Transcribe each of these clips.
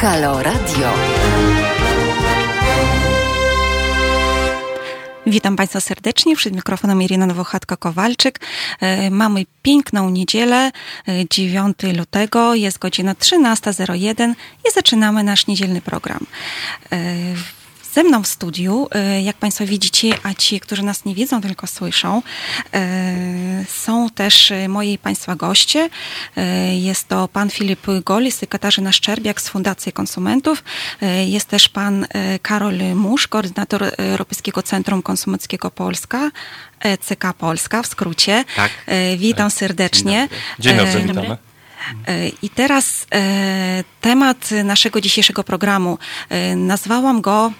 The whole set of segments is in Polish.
Halo Radio. Witam Państwa serdecznie. Przed mikrofonem Irina Nowochatka-Kowalczyk. E, mamy piękną niedzielę, 9 e, lutego, jest godzina 13.01 i zaczynamy nasz niedzielny program. Ze mną w studiu, e, jak Państwo widzicie, a ci, którzy nas nie widzą, tylko słyszą, e, są też e, moi Państwa goście. Jest to pan Filip Golis i Katarzyna Szczerbiak z Fundacji Konsumentów. Jest też pan Karol Musz, koordynator Europejskiego Centrum Konsumenckiego Polska, ECK Polska w skrócie. Tak. Witam serdecznie. Dzień dobry, Dzień dobry. I teraz temat naszego dzisiejszego programu. Nazwałam go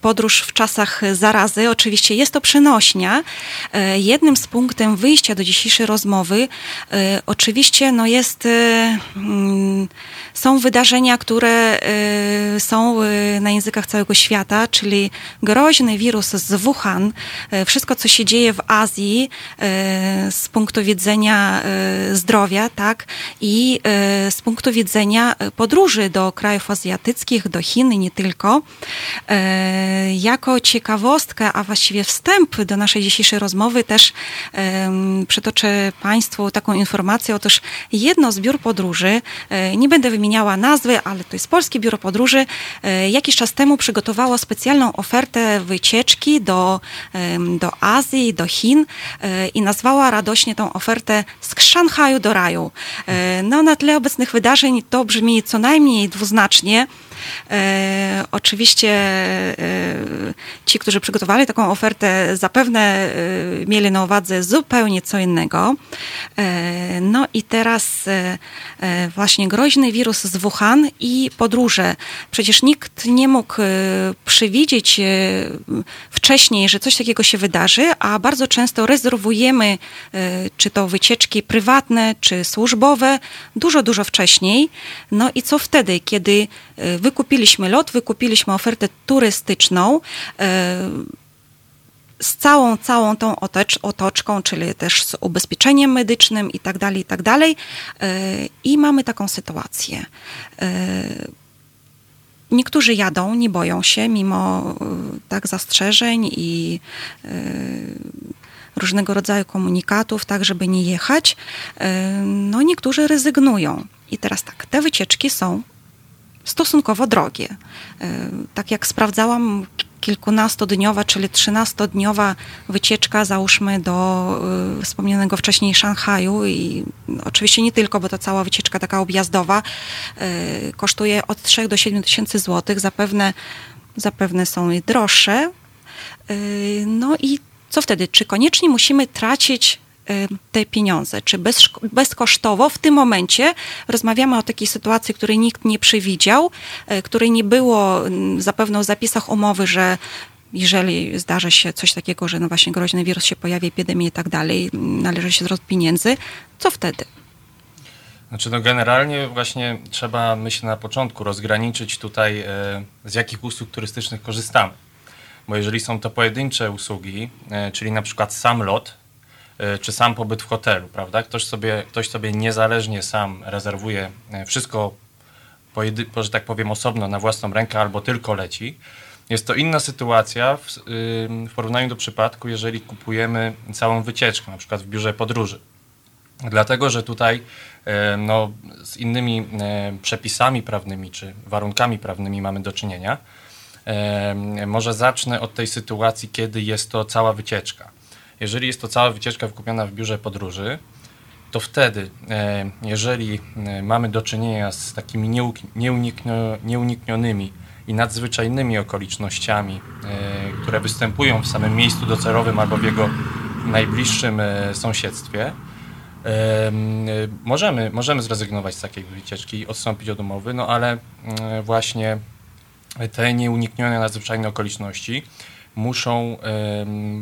podróż w czasach zarazy. Oczywiście jest to przenośnia. Jednym z punktem wyjścia do dzisiejszej rozmowy oczywiście no jest, mm, są wydarzenia, które są na językach całego świata, czyli groźny wirus z Wuhan, wszystko co się dzieje w Azji z punktu widzenia zdrowia, tak, i z punktu widzenia podróży do krajów azjatyckich, do Chin nie tylko. Jako ciekawostkę, a właściwie wstęp do naszej dzisiejszej rozmowy też przytoczę Państwu taką informację. Otóż jedno z biur podróży, nie będę wymieniała nazwy, ale to jest Polskie Biuro Podróży, e, jakiś czas temu przygotowało specjalną ofertę wycieczki do, do Azji, do Chin i nazwała radośnie tą ofertę z Szanghaju do raju. No na tle obecnych wydarzeń to brzmi co najmniej dwuznacznie. E, oczywiście e, ci, którzy przygotowali taką ofertę, zapewne e, mieli na uwadze zupełnie co innego. E, no i teraz e, e, właśnie groźny wirus z Wuhan i podróże. Przecież nikt nie mógł przewidzieć wcześniej, że coś takiego się wydarzy, a bardzo często rezerwujemy czy to wycieczki prywatne, czy służbowe dużo, dużo wcześniej. No i co wtedy, kiedy wykupiliśmy lot, wykupiliśmy ofertę turystyczną, z całą, całą tą otocz, otoczką, czyli też z ubezpieczeniem medycznym i tak dalej, i tak dalej. E, I mamy taką sytuację. E, niektórzy jadą, nie boją się, mimo e, tak zastrzeżeń i różnego rodzaju komunikatów, tak, żeby nie jechać. No, niektórzy rezygnują. I teraz tak, te wycieczki są stosunkowo drogie. Tak jak sprawdzałam kilkunastodniowa, czyli trzynastodniowa wycieczka, załóżmy do y, wspomnianego wcześniej Szanghaju i no, oczywiście nie tylko, bo to cała wycieczka taka objazdowa y, kosztuje od 3 do 7 tysięcy złotych. Zapewne, zapewne są i droższe. No i co wtedy? Czy koniecznie musimy tracić te pieniądze, czy bez, bezkosztowo w tym momencie rozmawiamy o takiej sytuacji, której nikt nie przewidział, y, której nie było mm, zapewne w zapisach umowy, że jeżeli zdarzy się coś takiego, że no właśnie groźny wirus się pojawi, epidemia i tak dalej, należy się zwrot pieniędzy, co wtedy? Znaczy no generalnie właśnie trzeba, myślę, na początku rozgraniczyć tutaj e, z jakich usług turystycznych korzystamy. Bo jeżeli są to pojedyncze usługi, e, czyli na przykład sam lot, czy sam pobyt w hotelu, prawda? Ktoś sobie, ktoś sobie niezależnie sam rezerwuje e, wszystko, że tak powiem, osobno na własną rękę albo tylko leci. Jest to inna sytuacja w, w porównaniu do przypadku, jeżeli kupujemy całą wycieczkę, na przykład w biurze podróży. Dlatego, że tutaj e, no, z innymi przepisami prawnymi czy warunkami prawnymi mamy do czynienia. Może zacznę od tej sytuacji, kiedy jest to cała wycieczka. Jeżeli jest to cała wycieczka wykupiona w biurze podróży, to wtedy, e, jeżeli e, mamy do czynienia z takimi nieuniknionymi i nadzwyczajnymi okolicznościami, e, które występują w samym miejscu docelowym albo w jego najbliższym sąsiedztwie, możemy, możemy zrezygnować z takiej wycieczki odstąpić od umowy, no ale właśnie te nieuniknione nadzwyczajne okoliczności muszą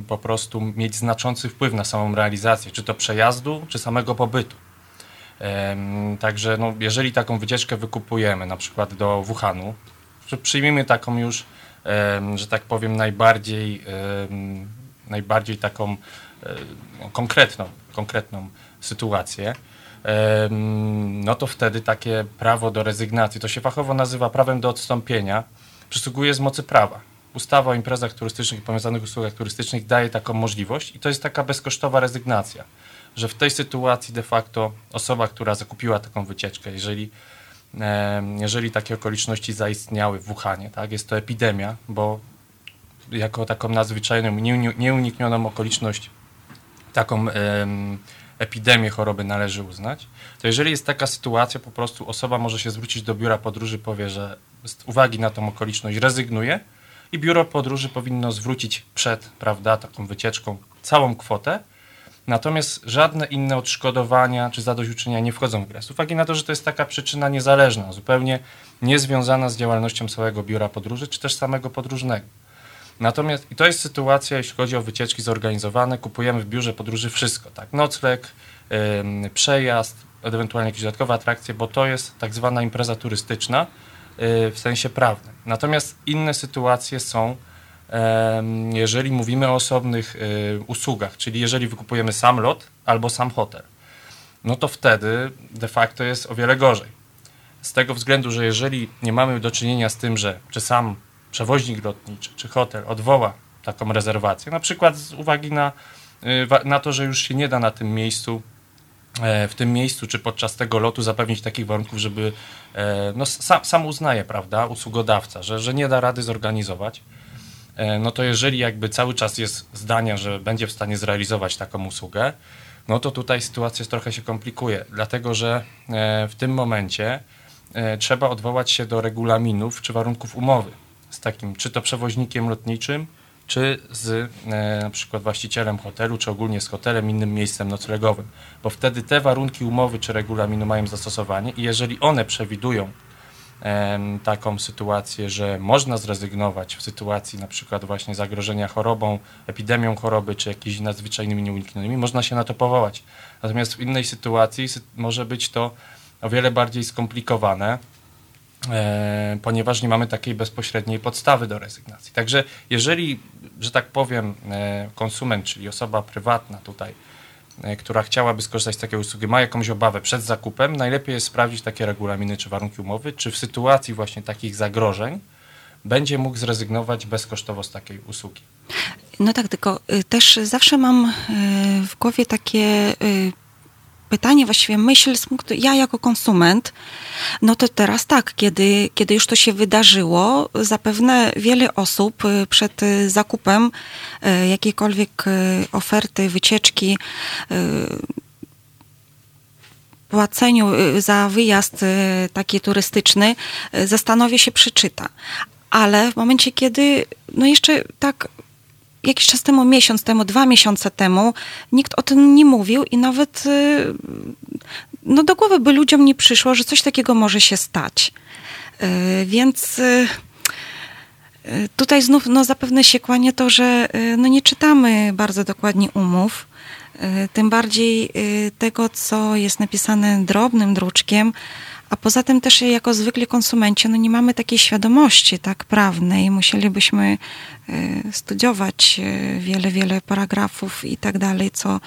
po prostu mieć znaczący wpływ na samą realizację, czy to przejazdu, czy samego pobytu. Także no, jeżeli taką wycieczkę wykupujemy, na przykład do Wuhanu, przyjmijmy taką już, że tak powiem, najbardziej, najbardziej taką e, konkretną, konkretną sytuację, no to wtedy takie prawo do rezygnacji, to się fachowo nazywa prawem do odstąpienia, przysługuje z mocy prawa. Ustawa o imprezach turystycznych i powiązanych usługach turystycznych daje taką możliwość i to jest taka bezkosztowa rezygnacja, że w tej sytuacji de facto osoba, która zakupiła taką wycieczkę, jeżeli, jeżeli takie okoliczności zaistniały w Wuhanie, tak, jest to epidemia, bo jako taką nadzwyczajną, nieuniknioną okoliczność, taką epidemię choroby należy uznać, to jeżeli jest taka sytuacja, po prostu osoba może się zwrócić do biura podróży, powie, że z uwagi na tą okoliczność rezygnuje i biuro podróży powinno zwrócić przed, prawda, taką wycieczką całą kwotę, natomiast żadne inne odszkodowania czy zadośćuczynienia nie wchodzą w grę. Z uwagi na to, że to jest taka przyczyna niezależna, zupełnie niezwiązana z działalnością całego biura podróży czy też samego podróżnego. Natomiast i to jest sytuacja, jeśli chodzi o wycieczki zorganizowane, kupujemy w biurze podróży wszystko, tak? Nocleg, yy, przejazd, ewentualnie jakieś dodatkowe atrakcje, bo to jest tak zwana impreza turystyczna w sensie prawnym. Natomiast inne sytuacje są, jeżeli mówimy o osobnych y, usługach, czyli jeżeli wykupujemy sam lot albo sam hotel, no to wtedy de facto jest o wiele gorzej. Z tego względu, że jeżeli nie mamy do czynienia z tym, że czy sam przewoźnik lotniczy czy hotel odwoła taką rezerwację, na przykład z uwagi na, y, na to, że już się nie da na tym miejscu w tym miejscu, czy podczas tego lotu zapewnić takich warunków, żeby e, no, sam, sam uznaje, prawda, usługodawca, że, że nie da rady zorganizować, e, no to jeżeli jakby cały czas jest zdania, że będzie w stanie zrealizować taką usługę, no to tutaj sytuacja trochę się komplikuje, dlatego że w tym momencie trzeba odwołać się do regulaminów czy warunków umowy z takim, czy to przewoźnikiem lotniczym, czy z e, na przykład właścicielem hotelu, czy ogólnie z hotelem, innym miejscem noclegowym, bo wtedy te warunki umowy czy regulaminu mają zastosowanie i jeżeli one przewidują e, taką sytuację, że można zrezygnować w sytuacji na przykład właśnie zagrożenia chorobą, epidemią choroby, czy jakimiś nadzwyczajnymi nieuniknionymi, można się na to powołać. Natomiast w innej sytuacji może być to o wiele bardziej skomplikowane, ponieważ nie mamy takiej bezpośredniej podstawy do rezygnacji. Także jeżeli, że tak powiem, e, konsument, czyli osoba prywatna tutaj, e, która chciałaby skorzystać z takiej usługi, ma jakąś obawę przed zakupem, najlepiej jest sprawdzić takie regulaminy czy warunki umowy, czy w sytuacji właśnie takich zagrożeń będzie mógł zrezygnować bezkosztowo z takiej usługi. No tak, tylko y, też zawsze mam y, w głowie takie y, pytanie, właściwie myśl z punktu, ja jako konsument, no to teraz tak, kiedy, kiedy już to się wydarzyło, zapewne wiele osób y, przed y, zakupem y, jakiejkolwiek oferty, wycieczki, płaceniu za wyjazd taki turystyczny, zastanowi się, przeczyta. Ale w momencie, kiedy no jeszcze tak jakiś czas temu, miesiąc temu, dwa miesiące temu, nikt o tym nie mówił i nawet y, no do głowy by ludziom nie przyszło, że coś takiego może się stać. Y, więc y, tutaj znów no, zapewne się kłania to, że no, nie czytamy bardzo dokładnie umów. Tym bardziej tego, co jest napisane drobnym druczkiem, a poza tym też jako zwykli konsumenci no nie mamy takiej świadomości tak prawnej. Musielibyśmy y, studiować y, wiele, wiele paragrafów i tak dalej, co,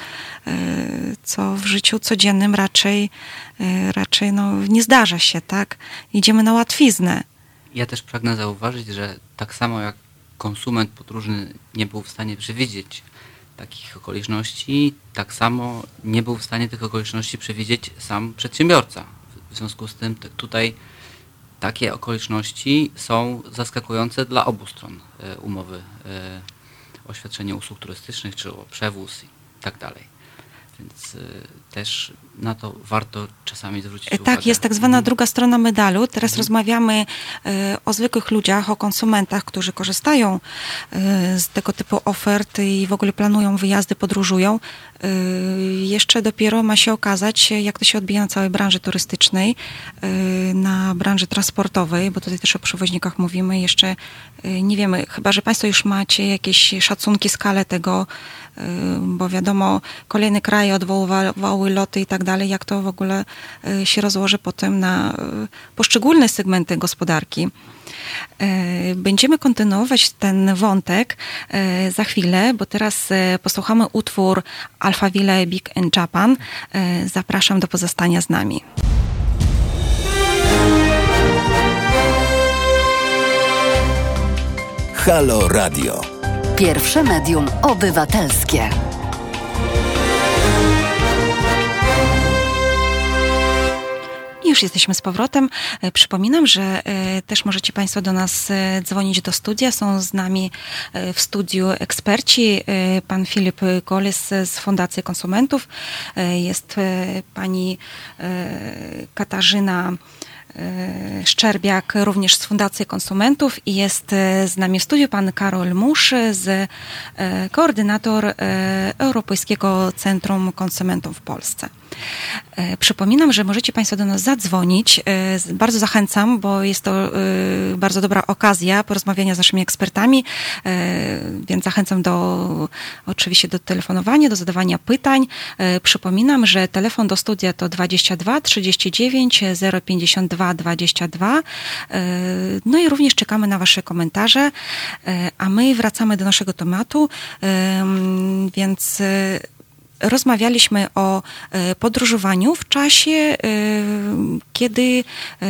y, co w życiu codziennym raczej, raczej no, nie zdarza się, tak? Idziemy na łatwiznę. Ja też pragnę zauważyć, że tak samo jak konsument podróżny nie był w stanie przewidzieć takich okoliczności, tak samo nie był w stanie tych okoliczności przewidzieć sam przedsiębiorca. W związku z tym tutaj takie okoliczności są zaskakujące dla obu stron e, umowy e, o świadczenie usług turystycznych, czy o przewóz i tak dalej. Więc y, też na to warto czasami zwrócić tak, uwagę. Tak, jest tak zwana mhm. druga strona medalu. Teraz mhm. rozmawiamy y, o zwykłych ludziach, o konsumentach, którzy korzystają y, z tego typu ofert i w ogóle planują wyjazdy, podróżują. Jeszcze dopiero ma się okazać, jak to się odbija na całej branży turystycznej, na branży transportowej, bo tutaj też o przewoźnikach mówimy. Jeszcze nie wiemy, chyba że Państwo już macie jakieś szacunki, skalę tego, bo wiadomo, kolejny kraj kraje odwoływały loty i tak dalej, jak to w ogóle y, się rozłoży potem na y, poszczególne segmenty gospodarki. Y, Będziemy kontynuować ten wątek za chwilę, bo teraz posłuchamy utwór Alphaville Big in Japan. Zapraszam do pozostania z nami. Halo Radio. Pierwsze medium obywatelskie. Już jesteśmy z powrotem. E, Przypominam, że e, też możecie Państwo do nas e, dzwonić do studia. Są z nami w studiu eksperci. Pan Filip Goles z Fundacji Konsumentów. Jest pani Katarzyna Szczerbiak również z Fundacji Konsumentów i jest e, z nami w studiu pan Karol Musz, z e, koordynator e, Europejskiego Centrum Konsumentów w Polsce. E, Przypominam, że możecie Państwo do nas zadzwonić. E, Bardzo zachęcam, bo jest to e, bardzo dobra okazja porozmawiania z naszymi ekspertami, więc zachęcam do oczywiście do telefonowania, do zadawania pytań. Przypominam, że telefon do studia to 22 39 052 22. E, No i również czekamy na Wasze komentarze, a my wracamy do naszego tematu, Em, więc rozmawialiśmy o e, podróżowaniu w czasie, e, kiedy e,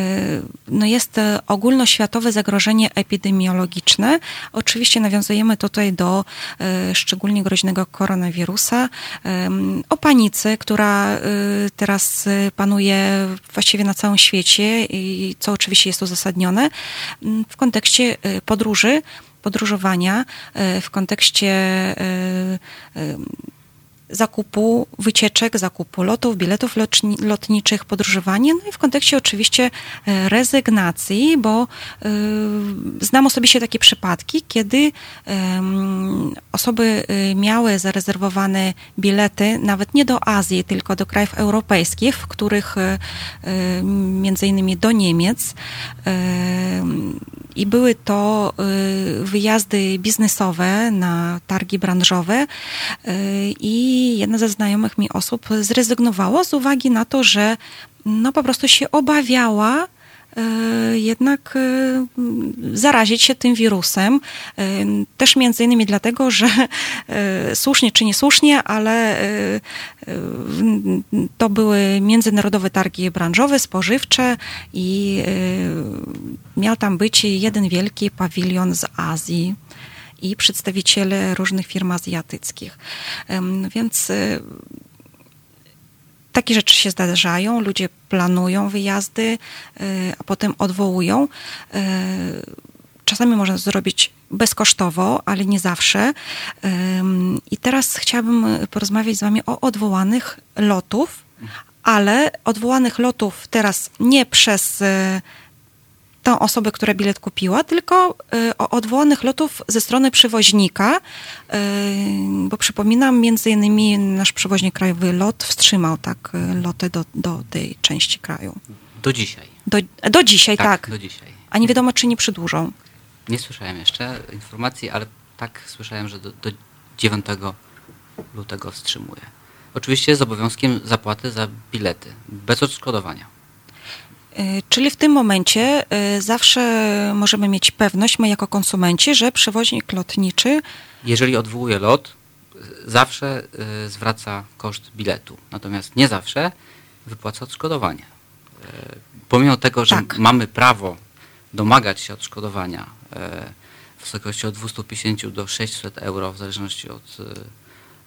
no jest ogólnoświatowe zagrożenie epidemiologiczne. Oczywiście nawiązujemy tutaj do szczególnie groźnego koronawirusa, o panice, która teraz panuje właściwie na całym świecie i co oczywiście jest uzasadnione m, w kontekście podróży, podróżowania, w kontekście zakupu wycieczek, zakupu lotów, biletów lotni- lotniczych, podróżowanie, no i w kontekście oczywiście e, rezygnacji, bo y, znam osobiście takie przypadki, kiedy em, osoby y, miały zarezerwowane bilety nawet nie do Azji, tylko do krajów europejskich, w których y, y, między innymi do Niemiec em, i były to y, wyjazdy biznesowe na targi branżowe y, i jedna ze znajomych mi osób zrezygnowała z uwagi na to, że no po prostu się obawiała y, jednak y, zarazić się tym wirusem. Y, Też między innymi dlatego, że słusznie czy niesłusznie, ale to były międzynarodowe targi branżowe, spożywcze i miał tam być jeden wielki pawilion z Azji i przedstawiciele różnych firm azjatyckich. Więc y, takie rzeczy się zdarzają, ludzie planują wyjazdy, y, a potem odwołują. Y, Czasami można zrobić bezkosztowo, ale nie zawsze. I teraz chciałabym porozmawiać z Wami o odwołanych lotów, ale odwołanych lotów teraz nie przez tą osobę, która bilet kupiła, tylko y, o odwołanych lotów ze strony przewoźnika, y, bo przypominam, między innymi nasz przewoźnik krajowy LOT wstrzymał tak y, loty do, do tej części kraju. Do dzisiaj. Do, do dzisiaj, tak. Do dzisiaj. A nie wiadomo, czy nie przedłużą. Nie słyszałem jeszcze informacji, ale tak słyszałem, że do, do 9 lutego wstrzymuje. Oczywiście z obowiązkiem zapłaty za bilety, bez odszkodowania. Y, Czyli w tym momencie y, zawsze możemy mieć pewność, my jako konsumenci, że przewoźnik lotniczy Jeżeli odwołuje lot, zawsze y, zwraca koszt biletu. Natomiast nie zawsze wypłaca odszkodowanie. Pomimo tego, że Tak. mamy prawo domagać się odszkodowania w wysokości od 250 do 600 euro, w zależności od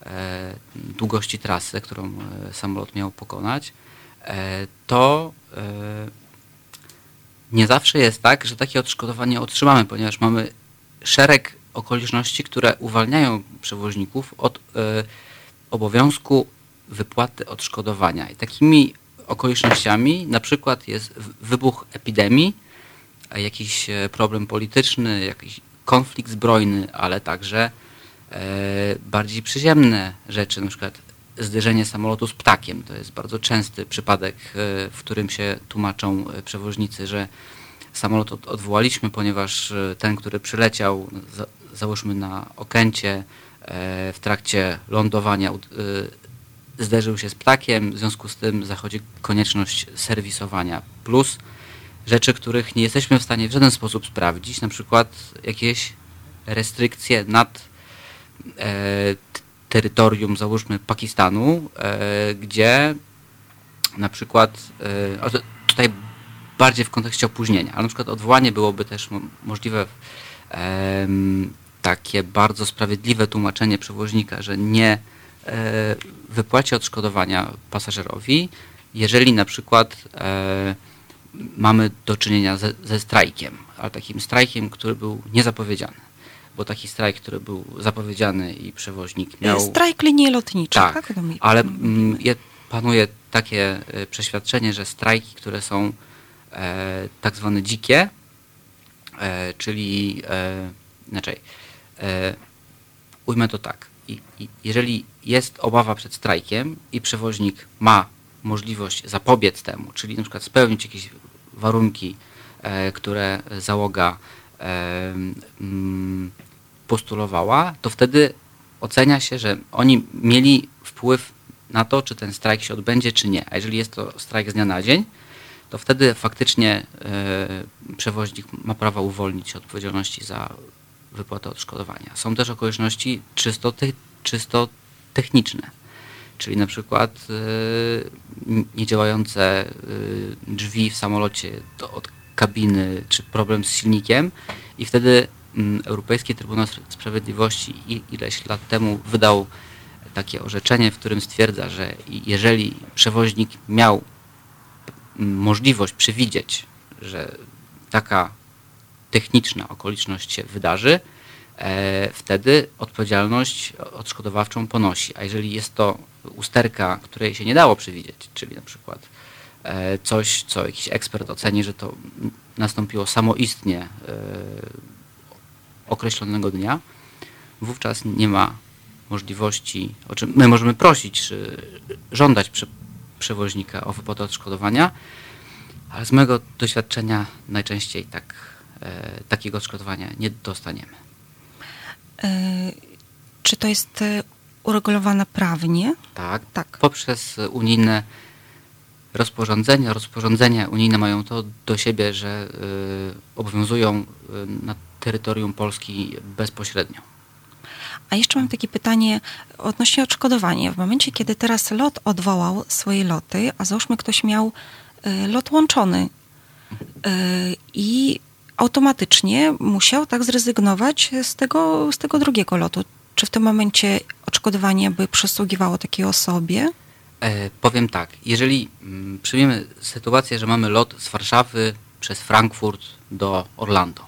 e, długości trasy, którą e, samolot miał pokonać, e, to e, nie zawsze jest tak, że takie odszkodowanie otrzymamy, ponieważ mamy szereg okoliczności, które uwalniają przewoźników od e, obowiązku wypłaty odszkodowania. I takimi okolicznościami na przykład jest wybuch epidemii, jakiś e, problem polityczny, jakiś konflikt zbrojny, ale także e, bardziej przyziemne rzeczy, na przykład zderzenie samolotu z ptakiem. To jest bardzo częsty przypadek, e, w którym się tłumaczą e, przewoźnicy, że samolot od, odwołaliśmy, ponieważ e, ten, który przyleciał, za, załóżmy na Okęcie, w trakcie lądowania zderzył się z ptakiem, w związku z tym zachodzi konieczność serwisowania. Plus rzeczy, których nie jesteśmy w stanie w żaden sposób sprawdzić, na przykład jakieś restrykcje nad terytorium, załóżmy Pakistanu, e, gdzie na przykład, e, tutaj bardziej w kontekście opóźnienia, ale na przykład odwołanie byłoby też możliwe takie bardzo sprawiedliwe tłumaczenie przewoźnika, że nie e, wypłaci odszkodowania pasażerowi, jeżeli na przykład mamy do czynienia ze, ze strajkiem, ale takim strajkiem, który był niezapowiedziany bo taki strajk, który był zapowiedziany i przewoźnik miał... Strajk linii lotniczych, tak? tak? ale mm, panuje takie e, przeświadczenie, że strajki, które są e, tak zwane dzikie, e, czyli e, inaczej, e, ujmę to tak, I, i, jeżeli jest obawa przed strajkiem i przewoźnik ma możliwość zapobiec temu, czyli na przykład spełnić jakieś warunki, e, które załoga mm, postulowała, to wtedy ocenia się, że oni mieli wpływ na to, czy ten strajk się odbędzie, czy nie. A jeżeli jest to strajk z dnia na dzień, to wtedy faktycznie e, przewoźnik ma prawo uwolnić się od odpowiedzialności za wypłatę odszkodowania. Są też okoliczności czysto, te, czysto techniczne, czyli na przykład e, niedziałające e, drzwi w samolocie od kabiny, czy problem z silnikiem i wtedy Europejski Trybunał Sprawiedliwości ileś lat temu wydał takie orzeczenie, w którym stwierdza, że jeżeli przewoźnik miał mm, możliwość przewidzieć, że taka techniczna okoliczność się wydarzy, e, wtedy odpowiedzialność odszkodowawczą ponosi. A jeżeli jest to usterka, której się nie dało przewidzieć, czyli na przykład e, coś, co jakiś ekspert oceni, że to nastąpiło samoistnie e, określonego dnia, wówczas nie ma możliwości, o czym my możemy prosić, czy żądać prze, przewoźnika o wypłatę odszkodowania, ale z mojego doświadczenia najczęściej tak, e, takiego odszkodowania nie dostaniemy. E, czy to jest e, uregulowane prawnie? Tak, tak. Poprzez unijne rozporządzenia. Rozporządzenia unijne mają to do siebie, że y, obowiązują y, na terytorium Polski bezpośrednio. A jeszcze mam takie pytanie odnośnie odszkodowania. W momencie, kiedy teraz lot odwołał swoje loty, a załóżmy ktoś miał y, lot łączony y, i automatycznie musiał tak zrezygnować z tego, z tego drugiego lotu. Czy w tym momencie odszkodowanie by przysługiwało takiej osobie? E, powiem tak, jeżeli mm, przyjmiemy sytuację, że mamy lot z Warszawy przez Frankfurt do Orlando,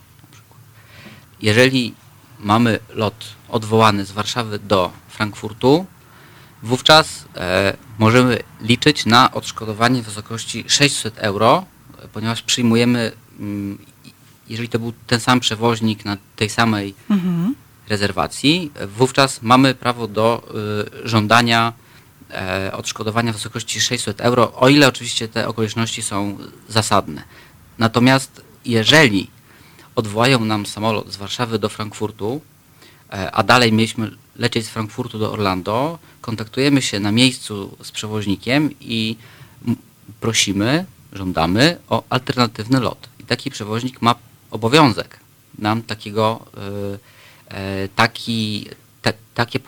jeżeli mamy lot odwołany z Warszawy do Frankfurtu, wówczas e, możemy liczyć na odszkodowanie w wysokości 600 euro, ponieważ przyjmujemy, mm, jeżeli to był ten sam przewoźnik na tej samej mhm. rezerwacji, wówczas mamy prawo do y, żądania e, odszkodowania w wysokości 600 euro, o ile oczywiście te okoliczności są zasadne. Natomiast jeżeli odwołają nam samolot z Warszawy do Frankfurtu, e, a dalej mieliśmy lecieć z Frankfurtu do Orlando, kontaktujemy się na miejscu z przewoźnikiem i prosimy, żądamy o alternatywny lot. I taki przewoźnik ma obowiązek nam takiego, e, e, taki, te, takie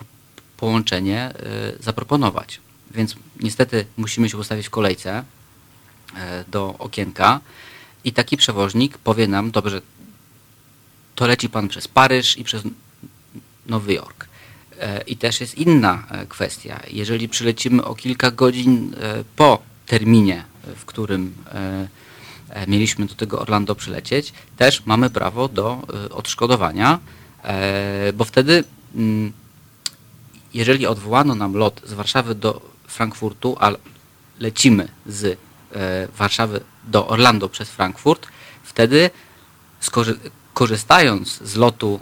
połączenie zaproponować. Więc niestety musimy się ustawić w kolejce do okienka i taki przewoźnik powie nam, dobrze, to leci pan przez Paryż i przez Nowy Jork. E, I też jest inna e, kwestia. Jeżeli przylecimy o kilka godzin e, po terminie, w którym mieliśmy do tego Orlando przylecieć, też mamy prawo do odszkodowania, bo wtedy, mm, jeżeli odwołano nam lot z Warszawy do Frankfurtu, a lecimy z Warszawy do Orlando przez Frankfurt, wtedy korzystając z lotu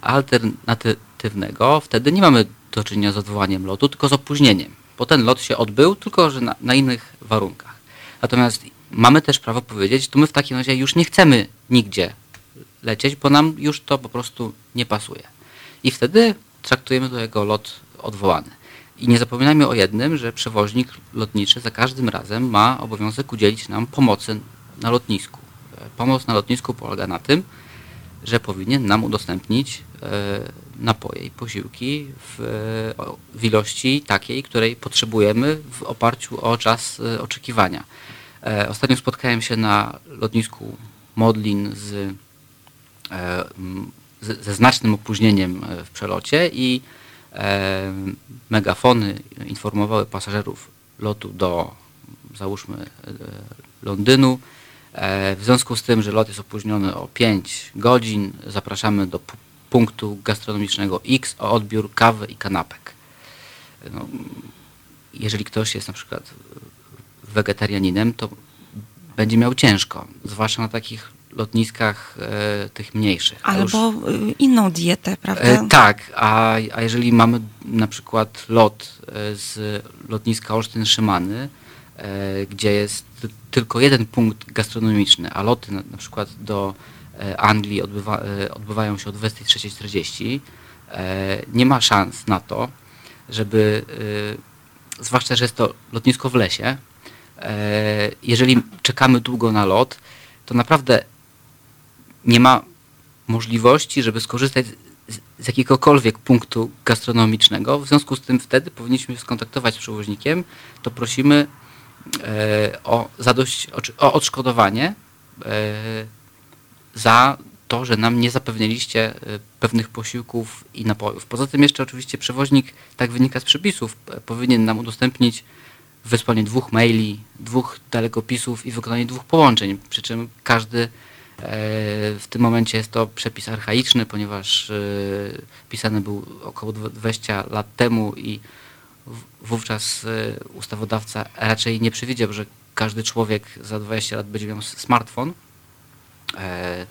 alternatywnego, wtedy nie mamy do czynienia z odwołaniem lotu, tylko z opóźnieniem, bo ten lot się odbył, tylko że na, na innych warunkach. Natomiast mamy też prawo powiedzieć, to my w takim razie już nie chcemy nigdzie lecieć, bo nam już to po prostu nie pasuje. I wtedy traktujemy to jako lot odwołany. I nie zapominajmy o jednym, że przewoźnik lotniczy za każdym razem ma obowiązek udzielić nam pomocy na lotnisku. E, Pomoc na lotnisku polega na tym, że powinien nam udostępnić e, napoje i posiłki w, w ilości takiej, której potrzebujemy w oparciu o czas e, oczekiwania. E, Ostatnio spotkałem się na lotnisku Modlin z, ze znacznym opóźnieniem w przelocie i megafony informowały pasażerów lotu do załóżmy Londynu. E, W związku z tym, że lot jest opóźniony o 5 godzin, zapraszamy do pu- punktu gastronomicznego X o odbiór kawy i kanapek. No, jeżeli ktoś jest na przykład wegetarianinem, to będzie miał ciężko, zwłaszcza na takich lotniskach e, tych mniejszych. A już- Albo y, inną dietę, prawda? E, tak, a, a jeżeli mamy na przykład lot e, z lotniska Olsztyn-Szymany, e, gdzie jest ty- tylko jeden punkt gastronomiczny, a loty na, na przykład do e, Anglii odbywa, e, odbywają się o 23.40, e, nie ma szans na to, żeby, e, zwłaszcza, że jest to lotnisko w lesie, e, jeżeli czekamy długo na lot, to naprawdę nie ma możliwości, żeby skorzystać z, jakiegokolwiek punktu gastronomicznego. W związku z tym wtedy powinniśmy skontaktować z przewoźnikiem, to prosimy e, o, zadość, o, odszkodowanie e, za to, że nam nie zapewniliście e, pewnych posiłków i napojów. Poza tym jeszcze oczywiście przewoźnik, tak wynika z przepisów, p- powinien nam udostępnić wysłanie dwóch maili, dwóch telekopisów i wykonanie dwóch połączeń, przy czym każdy e, w tym momencie jest to przepis archaiczny, ponieważ e, pisany był około dw- 20 lat temu i wówczas e, ustawodawca raczej nie przewidział, że każdy człowiek za 20 lat będzie miał smartfon. E,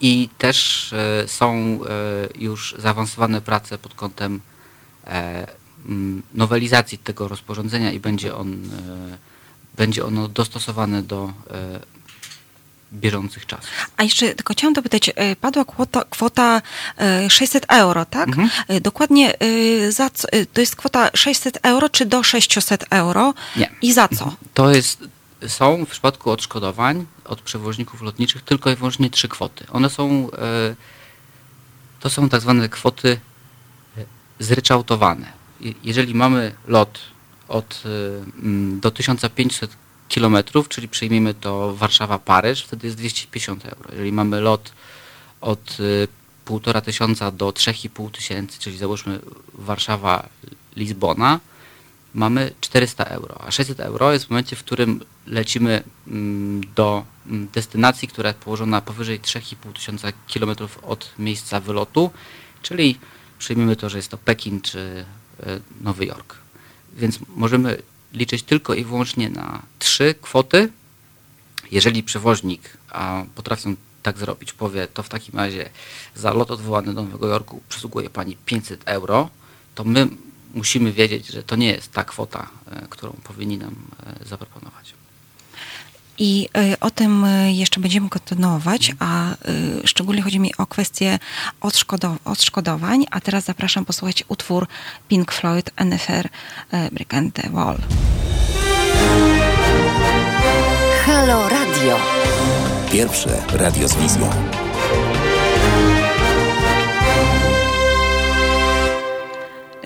I też e, są e, już zaawansowane prace pod kątem nowelizacji tego rozporządzenia i będzie, on, będzie ono dostosowane do bieżących czasów. A jeszcze tylko chciałam dopytać, e, padła kwota, kwota e, 600 euro, tak? Mhm. E, Dokładnie e, za co, e, to jest kwota 600 euro czy do 600 euro? Nie. I za co? To jest, są w przypadku odszkodowań od przewoźników lotniczych tylko i wyłącznie trzy kwoty. One są, e, to są tak zwane kwoty e, zryczałtowane. Je- Jeżeli mamy lot od, e, do 1500 km, czyli przyjmijmy to Warszawa-Paryż, wtedy jest 250 euro. Jeżeli mamy lot od y, półtora tysiąca do 3,5 tysięcy, czyli załóżmy Warszawa-Lizbona, mamy 400 euro. A 600 euro jest w momencie, w którym lecimy mm, do mm, destynacji, która jest położona powyżej 3,5 tysiąca kilometrów od miejsca wylotu, czyli przyjmijmy to, że jest to Pekin czy y, Nowy Jork. Więc możemy liczyć tylko i wyłącznie na trzy kwoty. Jeżeli przewoźnik, a potrafią tak zrobić, powie, to w takim razie za lot odwołany do Nowego Jorku przysługuje Pani 500 euro, to my musimy wiedzieć, że to nie jest ta kwota, e, którą powinni nam e, zaproponować. I y, o tym y, jeszcze będziemy kontynuować, a y, szczególnie chodzi mi o kwestię odszkodow- odszkodowań. A teraz zapraszam posłuchać utwór Pink Floyd NFR Brick and the Wall. Halo Radio. Pierwsze radio z wizją.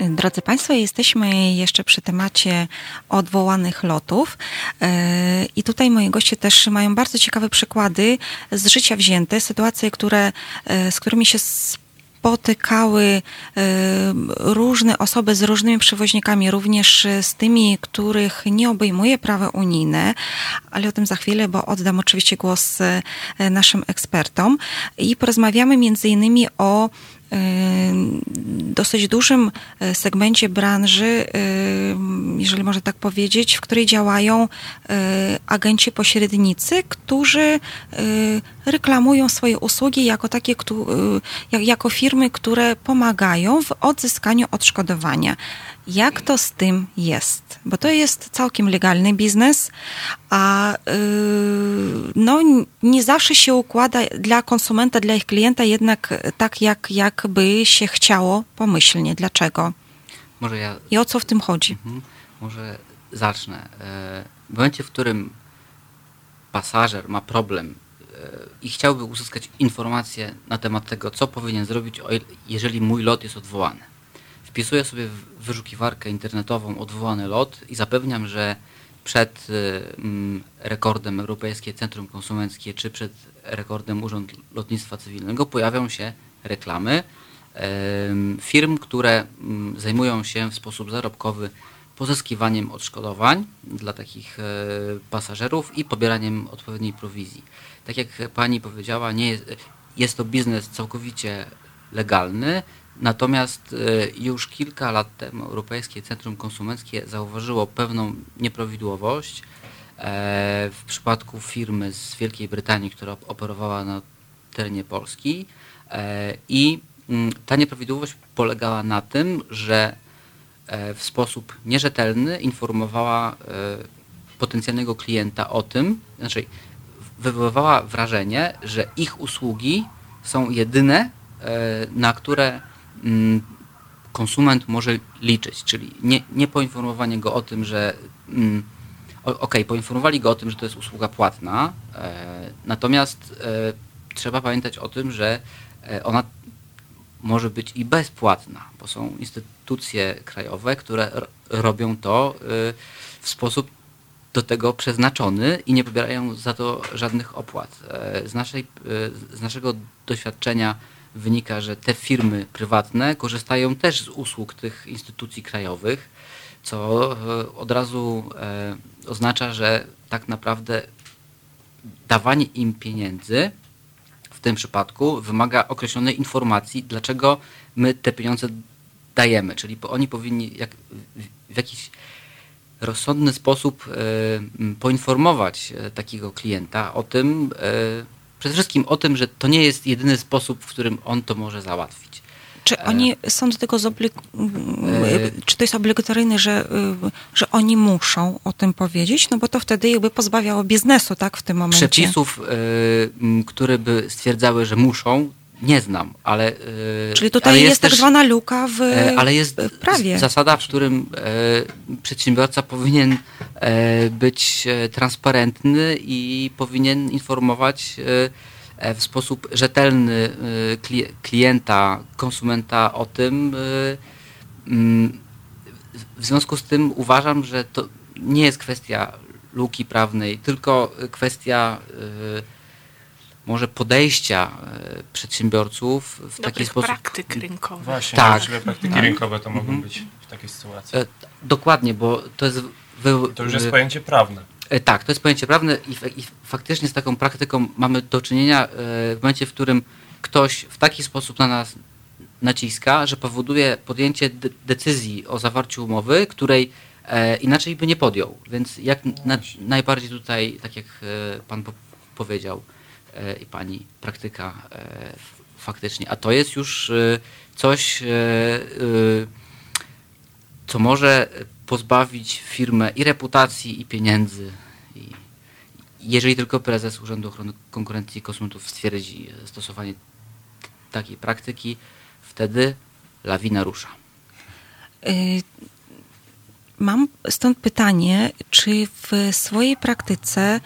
Drodzy Państwo, jesteśmy jeszcze przy temacie odwołanych lotów. Yy, i tutaj moi goście też mają bardzo ciekawe przykłady z życia wzięte, sytuacje, które, yy, z którymi się spotykały yy, różne osoby z różnymi przewoźnikami, również z tymi, których nie obejmuje prawo unijne, ale o tym za chwilę, bo oddam oczywiście głos naszym ekspertom. I porozmawiamy między innymi o dosyć dużym e, segmencie branży, y, jeżeli można tak powiedzieć, w której działają agenci pośrednicy, którzy reklamują swoje usługi jako takie, jako firmy, które pomagają w odzyskaniu odszkodowania. Jak to z tym jest? Bo to jest całkiem legalny biznes, a y, no, nie zawsze się układa dla konsumenta, dla ich klienta jednak tak, jak, jak by się chciało pomyślnie. Dlaczego? Może ja I o co w tym chodzi? Mhm. Może zacznę. E, W momencie, w którym pasażer ma problem e, i chciałby uzyskać informacje na temat tego, co powinien zrobić, jeżeli mój lot jest odwołany. Wpisuję sobie w wyszukiwarkę internetową odwołany lot i zapewniam, że przed e, mm, rekordem Europejskie Centrum Konsumenckie czy przed rekordem Urząd Lotnictwa Cywilnego pojawią się reklamy firm, które mm, zajmują się w sposób zarobkowy pozyskiwaniem odszkodowań dla takich e, pasażerów i pobieraniem odpowiedniej prowizji. Tak jak pani powiedziała, nie jest, jest to biznes całkowicie legalny, natomiast e, już kilka lat temu Europejskie Centrum Konsumenckie zauważyło pewną nieprawidłowość e, w przypadku firmy z Wielkiej Brytanii, która op- operowała na terenie Polski. E, i mm, ta nieprawidłowość polegała na tym, że w sposób nierzetelny informowała potencjalnego klienta o tym, znaczy wywoływała wrażenie, że ich usługi są jedyne, na które konsument może liczyć, czyli nie, nie poinformowanie go o tym, że mm, o- okej, poinformowali go o tym, że to jest usługa płatna, e, natomiast e, trzeba pamiętać o tym, że e, ona może być i bezpłatna, bo są instytucje krajowe, które ro- robią to y, w sposób do tego przeznaczony i nie pobierają za to żadnych opłat. Z, naszej, y, z naszego doświadczenia wynika, że te firmy prywatne korzystają też z usług tych instytucji krajowych, co e, od razu e, oznacza, że tak naprawdę dawanie im pieniędzy w tym przypadku wymaga określonej informacji, dlaczego my te pieniądze dajemy. Czyli oni powinni jak, w, jakiś rozsądny sposób e, poinformować takiego klienta o tym, przede wszystkim o tym, że to nie jest jedyny sposób, w którym on to może załatwić. Czy oni są do tego zoblig- E. Czy to jest obligatoryjne, że, że oni muszą o tym powiedzieć? No bo to wtedy jakby pozbawiało biznesu, tak, w tym momencie. Przepisów, e, które by stwierdzały, że muszą, nie znam, ale. e, Czyli tutaj ale jest, tak też- zwana luka w, E, Ale jest w prawie. zasada, w którym e, przedsiębiorca powinien być transparentny i powinien informować w sposób rzetelny kli- klienta, konsumenta o tym. mm, w związku z tym uważam, że to nie jest kwestia luki prawnej, tylko kwestia może podejścia e, przedsiębiorców w taki Dobrych sposób. praktyk rynkowych. Właśnie, Tak. możliwe praktyki Tak. rynkowe to mogą Mhm. być w takiej sytuacji. E, Dokładnie, bo to jest. Wy, To już jest pojęcie prawne. E, Tak, to jest pojęcie prawne i, f- i faktycznie z taką praktyką mamy do czynienia e, w momencie, w którym ktoś w taki sposób na nas naciska, że powoduje podjęcie de- decyzji o zawarciu umowy, której e, inaczej by nie podjął. Więc jak na, najbardziej tutaj, tak jak e, pan po, powiedział i pani, praktyka e, faktycznie. A to jest już e, coś, e, e, co może pozbawić firmę i reputacji, i pieniędzy. Jeżeli tylko prezes Urzędu Ochrony Konkurencji i Konsumentów stwierdzi stosowanie takiej praktyki, wtedy lawina rusza. Mam stąd pytanie, czy w swojej praktyce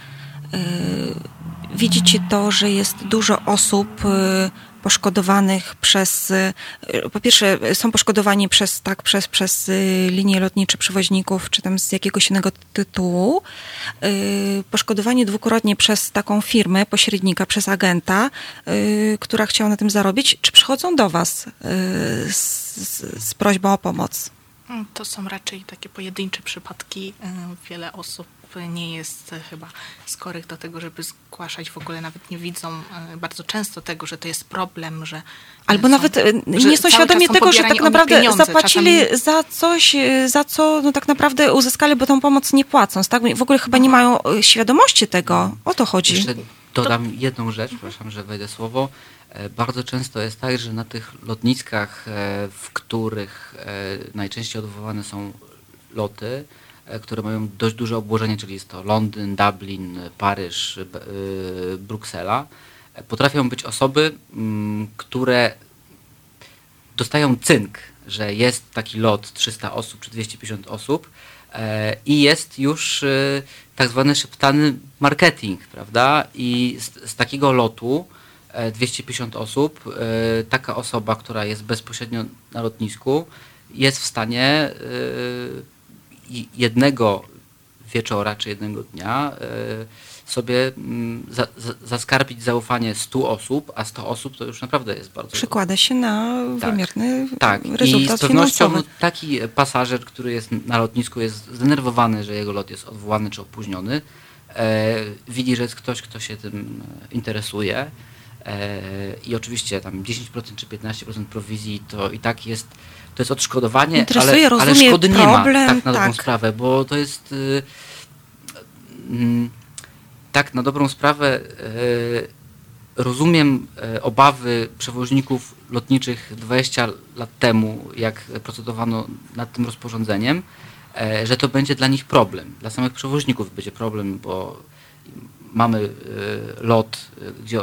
widzicie to, że jest dużo osób y, poszkodowanych przez, y, po pierwsze są poszkodowani przez, tak, przez, przez y, linie lotnicze przewoźników, czy tam z jakiegoś innego tytułu, y, poszkodowani dwukrotnie przez taką firmę, pośrednika, przez agenta, y, która chciała na tym zarobić, czy przychodzą do was y, z, z, prośbą o pomoc? To są raczej takie pojedyncze przypadki. Wiele osób nie jest e, chyba skorych do tego, żeby zgłaszać. W ogóle nawet nie widzą e, bardzo często tego, że to jest problem, że. e, Albo są- nawet nie są świadomi są tego, że tak naprawdę pieniądze. zapłacili Czasami- za coś, za co no tak naprawdę uzyskali, bo tą pomoc nie płacąc. Tak? W ogóle chyba nie mają świadomości tego. O to chodzi. Jeszcze dodam jedną rzecz, przepraszam, że wejdę słowo. Bardzo często jest tak, że na tych lotniskach, w których najczęściej odwoływane są loty, które mają dość duże obłożenie, czyli jest to Londyn, Dublin, Paryż, y, Bruksela, e, potrafią być osoby, mm, które dostają cynk, że jest taki lot 300 osób czy 250 osób e, i jest już e, tak zwany szeptany marketing, prawda? I z, z takiego lotu e, 250 osób, e, taka osoba, która jest bezpośrednio na lotnisku, jest w stanie e, jednego wieczora czy jednego dnia e, sobie mm, za, za, zaskarbić zaufanie 100 osób, a 100 osób to już naprawdę jest bardzo Przekłada się na Tak. wymierny tak, i rezultat z pewnością finansowy. taki pasażer, który jest na lotnisku, jest zdenerwowany, że jego lot jest odwołany czy opóźniony. E, widzi, że jest ktoś, kto się tym e, interesuje. E, I oczywiście tam 10% czy 15% prowizji to i tak jest, to jest odszkodowanie, Interesuje, ale, ale rozumie szkody nie problem, ma, tak na dobrą tak. sprawę, bo to jest y, mm, tak na dobrą sprawę y, rozumiem e, obawy przewoźników lotniczych 20 lat temu, jak procedowano nad tym rozporządzeniem, e, że to będzie dla nich problem. Dla samych przewoźników będzie problem, bo mamy e, lot, gdzie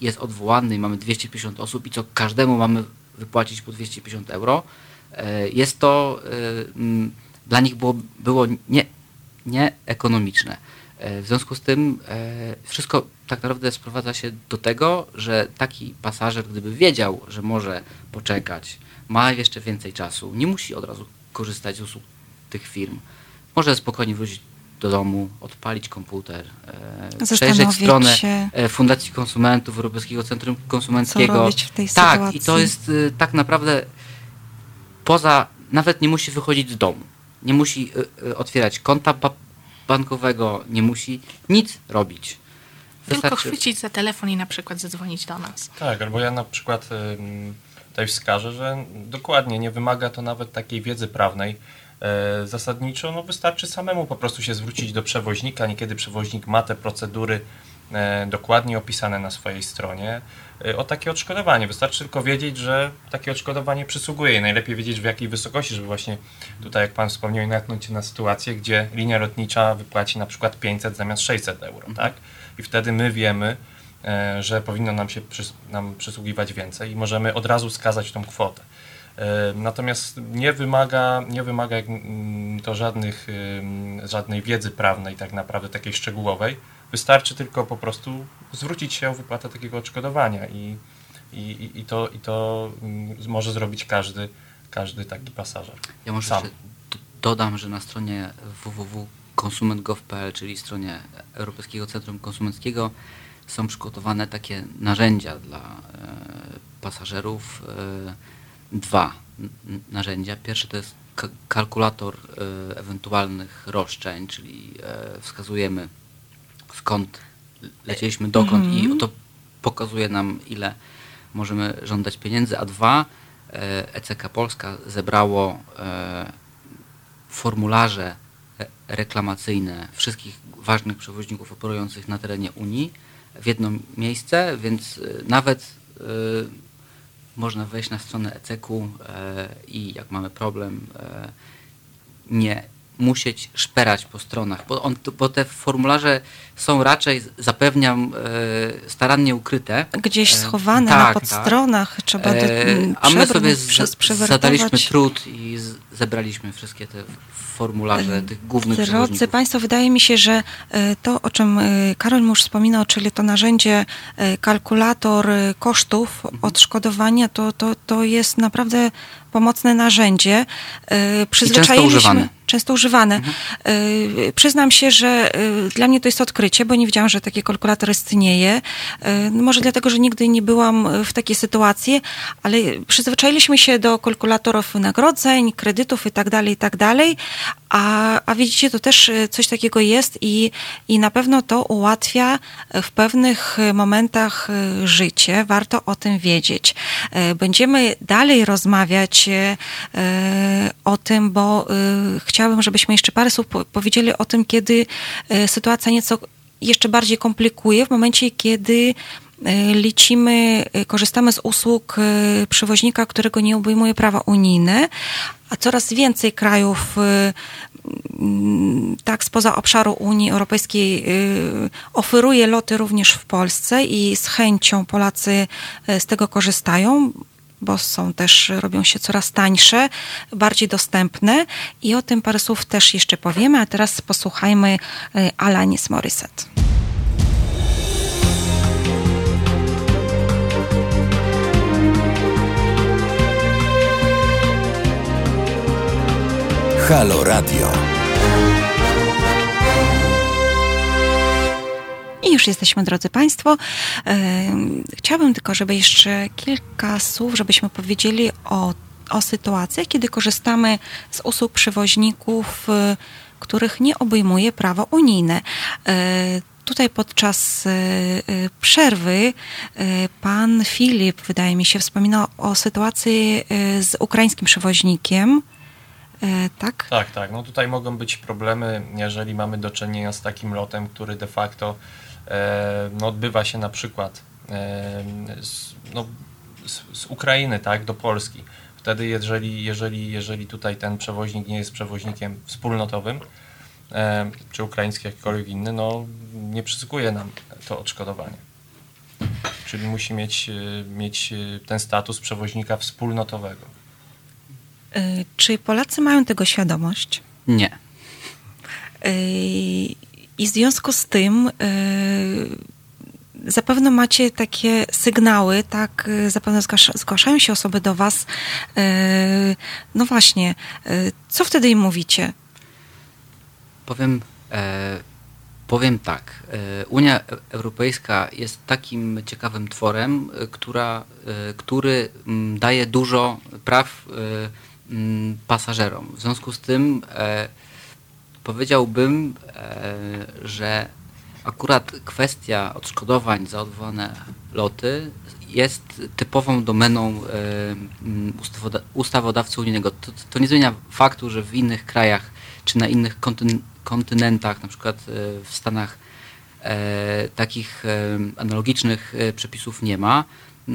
jest odwołany i mamy 250 osób i co każdemu mamy wypłacić po 250 euro. E, Jest to e, dla nich było, było nie, nieekonomiczne. E, W związku z tym wszystko tak naprawdę sprowadza się do tego, że taki pasażer, gdyby wiedział, że może poczekać, ma jeszcze więcej czasu, nie musi od razu korzystać z usług tych firm. Może spokojnie wrócić do domu, odpalić komputer, e, przejrzeć stronę się. e, Fundacji Konsumentów, Europejskiego Centrum Konsumenckiego. Co robić w tej tak, sytuacji? i to jest y, tak naprawdę poza, nawet nie musi wychodzić z domu. Nie musi otwierać konta ba- bankowego, nie musi nic robić. Tylko chwycić za telefon i na przykład zadzwonić do nas. Tak, albo ja na przykład tutaj wskażę, że dokładnie nie wymaga to nawet takiej wiedzy prawnej. E, Zasadniczo no wystarczy samemu po prostu się zwrócić do przewoźnika. Niekiedy przewoźnik ma te procedury e, dokładnie opisane na swojej stronie e, o takie odszkodowanie. Wystarczy tylko wiedzieć, że takie odszkodowanie przysługuje i najlepiej wiedzieć w jakiej wysokości, żeby właśnie tutaj, jak Pan wspomniał, natknąć się na sytuację, gdzie linia lotnicza wypłaci na przykład 500 zamiast 600 euro, tak? I wtedy my wiemy, że powinno nam się nam przysługiwać więcej i możemy od razu skazać tą kwotę. Natomiast nie wymaga, nie wymaga mm, to żadnych, żadnej wiedzy prawnej, tak naprawdę takiej szczegółowej. Wystarczy tylko po prostu zwrócić się o wypłatę takiego odszkodowania i, i, i- to, i to mm, może zrobić każdy, każdy taki pasażer. Ja może Sam. dodam, że na stronie www.konsument.gov.pl, czyli stronie Europejskiego Centrum Konsumenckiego, są przygotowane takie narzędzia dla e, pasażerów. E, dwa narzędzia. Pierwsze to jest ka- kalkulator e, ewentualnych roszczeń, czyli e, wskazujemy skąd lecieliśmy, dokąd i to pokazuje nam, ile możemy żądać pieniędzy, a dwa, e, ECK Polska zebrało e, formularze e- reklamacyjne wszystkich ważnych przewoźników operujących na terenie Unii w jedno miejsce, więc e, nawet e, można wejść na stronę ECK-u e, i jak mamy problem, e, nie musieć szperać po stronach, bo, on, bo te formularze są raczej, zapewniam, e, starannie ukryte. Gdzieś E, schowane tak, na tak. podstronach, trzeba de- E, A my sobie przez, zadaliśmy trud i z, zebraliśmy wszystkie te formularze tych głównych Drodzy przewoźników. Państwo, wydaje mi się, że e, to, o czym e, Karol już wspominał, czyli to narzędzie, e, kalkulator e, kosztów Mhm. odszkodowania, to, to, to jest naprawdę pomocne narzędzie. E, Przyzwyczailiśmy- używane. Często używane. Mhm. E, Przyznam się, że e, dla mnie to jest odkrycie, bo nie wiedziałam, że taki kalkulator istnieje. E, no Może dlatego, że nigdy nie byłam w takiej sytuacji, ale przyzwyczailiśmy się do kalkulatorów wynagrodzeń, kredytów i tak dalej, i tak dalej. A, a widzicie, to też coś takiego jest i, i na pewno to ułatwia w pewnych momentach życie. Warto o tym wiedzieć. Będziemy dalej rozmawiać o tym, bo e, chciałabym, żebyśmy jeszcze parę słów po- powiedzieli o tym, kiedy e, sytuacja nieco jeszcze bardziej komplikuje, w momencie, kiedy e, lecimy, e, korzystamy z usług przewoźnika, którego nie obejmuje prawa unijne, a coraz więcej krajów tak spoza obszaru Unii Europejskiej oferuje loty również w Polsce i z chęcią Polacy z tego korzystają. Bo są też, robią się coraz tańsze, bardziej dostępne i o tym parę słów też jeszcze powiemy, a teraz posłuchajmy y, Alanis Morissette. Halo Radio. I już jesteśmy, drodzy Państwo. Ym, Chciałabym tylko, żeby jeszcze kilka słów, żebyśmy powiedzieli o, o sytuacjach, kiedy korzystamy z usług przewoźników, y, których nie obejmuje prawo unijne. Y, Tutaj podczas przerwy pan Filip, wydaje mi się, wspominał o sytuacji z ukraińskim przewoźnikiem. Tak? Tak, tak. No tutaj mogą być problemy, jeżeli mamy do czynienia z takim lotem, który de facto e, no, odbywa się na przykład e, z, no, z, z Ukrainy tak, do Polski. Wtedy, jeżeli, jeżeli, jeżeli tutaj ten przewoźnik nie jest przewoźnikiem wspólnotowym, e, czy ukraiński, jakikolwiek inny, no nie przysługuje nam to odszkodowanie. Czyli musi mieć, e, mieć e, ten status przewoźnika wspólnotowego. Czy Polacy mają tego świadomość? Nie. I w związku z tym yy, zapewne macie takie sygnały, tak? yy, Zapewne zgłasza, zgłaszają się osoby do Was. Yy, No właśnie, co wtedy im mówicie? Powiem, e, powiem tak. E, Unia Europejska jest takim ciekawym tworem, e, która, e, który daje dużo praw pasażerom. W związku z tym e, powiedziałbym, e, że akurat kwestia odszkodowań za odwołane loty jest typową domeną e, ustawoda- ustawodawcy unijnego. To, to nie zmienia faktu, że w innych krajach czy na innych kontyn- kontynentach, na przykład e, w Stanach, takich analogicznych przepisów nie ma,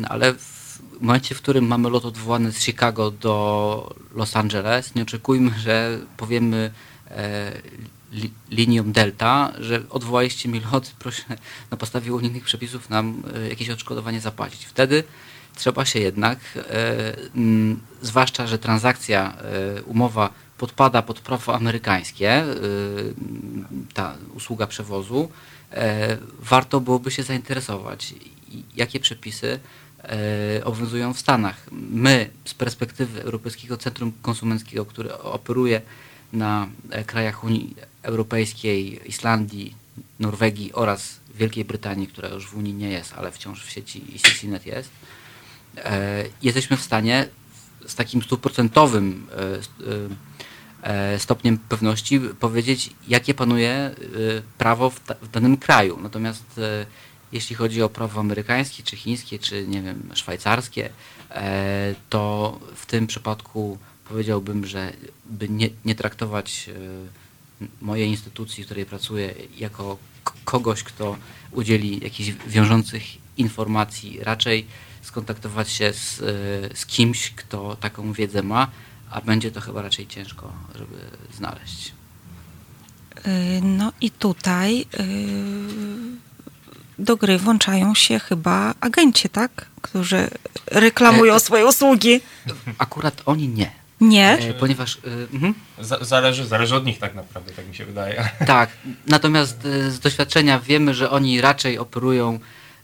ale w momencie, w którym mamy lot odwołany z Chicago do Los Angeles, nie oczekujmy, że powiemy li, linią Delta, że odwołaliście mi lot, proszę na podstawie unijnych przepisów nam e, jakieś odszkodowanie zapłacić. Wtedy trzeba się jednak, e, zwłaszcza, że transakcja, e, umowa podpada pod prawo amerykańskie, e, ta usługa przewozu, e, warto byłoby się zainteresować, jakie przepisy e, obowiązują w Stanach. My z perspektywy Europejskiego Centrum Konsumenckiego, które operuje na e, krajach Unii Europejskiej, Islandii, Norwegii oraz Wielkiej Brytanii, która już w Unii nie jest, ale wciąż w sieci CCNet jest, e, jesteśmy w stanie z takim stuprocentowym e, st- stopniem pewności powiedzieć, jakie panuje prawo w, w danym kraju. Natomiast jeśli chodzi o prawo amerykańskie, czy chińskie, czy nie wiem, szwajcarskie, to w tym przypadku powiedziałbym, że by nie, nie traktować e, mojej instytucji, w której pracuję, jako kogoś, kto udzieli jakichś wiążących informacji, raczej skontaktować się z, e, z kimś, kto taką wiedzę ma, a będzie to chyba raczej ciężko, żeby znaleźć. Yy, No i tutaj do gry włączają się chyba agenci, tak? Którzy reklamują E, swoje usługi. Akurat oni nie, Nie? e, ponieważ... e, mhm. Za- Zależy, zależy od nich tak naprawdę, tak mi się wydaje. Tak, natomiast e, z doświadczenia wiemy, że oni raczej operują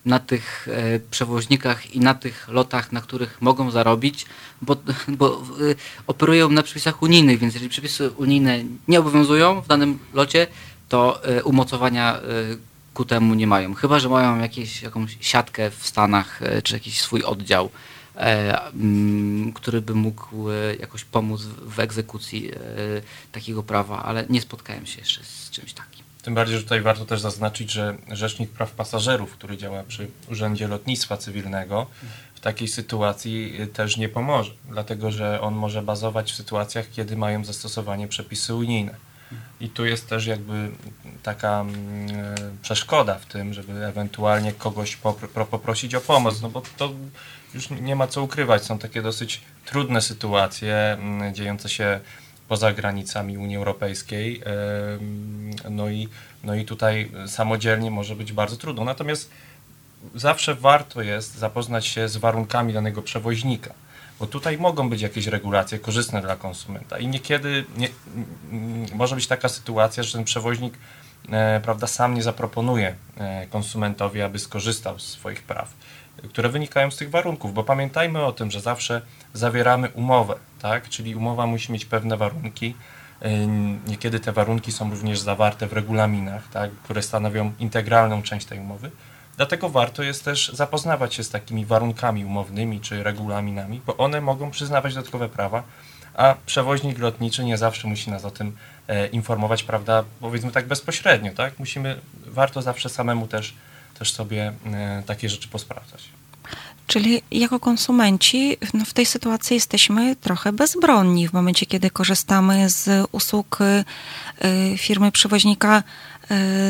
na tych e, przewoźnikach i na tych lotach, na których mogą zarobić, bo, bo e, operują na przepisach unijnych, więc jeżeli przepisy unijne nie obowiązują w danym locie, to e, umocowania ku temu nie mają. Chyba, że mają jakieś, jakąś siatkę w Stanach, czy jakiś swój oddział, który by mógł e, jakoś pomóc w egzekucji e, takiego prawa, ale nie spotkałem się jeszcze z czymś takim. Tym bardziej, że tutaj warto też zaznaczyć, że Rzecznik Praw Pasażerów, który działa przy Urzędzie Lotnictwa Cywilnego, w takiej sytuacji też nie pomoże, dlatego że on może bazować w sytuacjach, kiedy mają zastosowanie przepisy unijne. I tu jest też jakby taka mm, e, przeszkoda w tym, żeby ewentualnie kogoś popr- pro- poprosić o pomoc, no bo to już nie ma co ukrywać. Są takie dosyć trudne sytuacje mm, dziejące się poza granicami Unii Europejskiej. No i, no i tutaj samodzielnie może być bardzo trudno. Natomiast zawsze warto jest zapoznać się z warunkami danego przewoźnika. Bo tutaj mogą być jakieś regulacje korzystne dla konsumenta i niekiedy nie, m, może być taka sytuacja, że ten przewoźnik e, prawda, sam nie zaproponuje e, konsumentowi, aby skorzystał z swoich praw, które wynikają z tych warunków, bo pamiętajmy o tym, że zawsze zawieramy umowę, tak? czyli umowa musi mieć pewne warunki. E, Niekiedy te warunki są również zawarte w regulaminach, tak? które stanowią integralną część tej umowy. Dlatego warto jest też zapoznawać się z takimi warunkami umownymi czy regulaminami, bo one mogą przyznawać dodatkowe prawa, a przewoźnik lotniczy nie zawsze musi nas o tym e, informować, prawda, powiedzmy tak bezpośrednio, tak? Musimy, warto zawsze samemu też, też sobie e, takie rzeczy posprawdzać. Czyli jako konsumenci no w tej sytuacji jesteśmy trochę bezbronni w momencie, kiedy korzystamy z usług y, firmy przewoźnika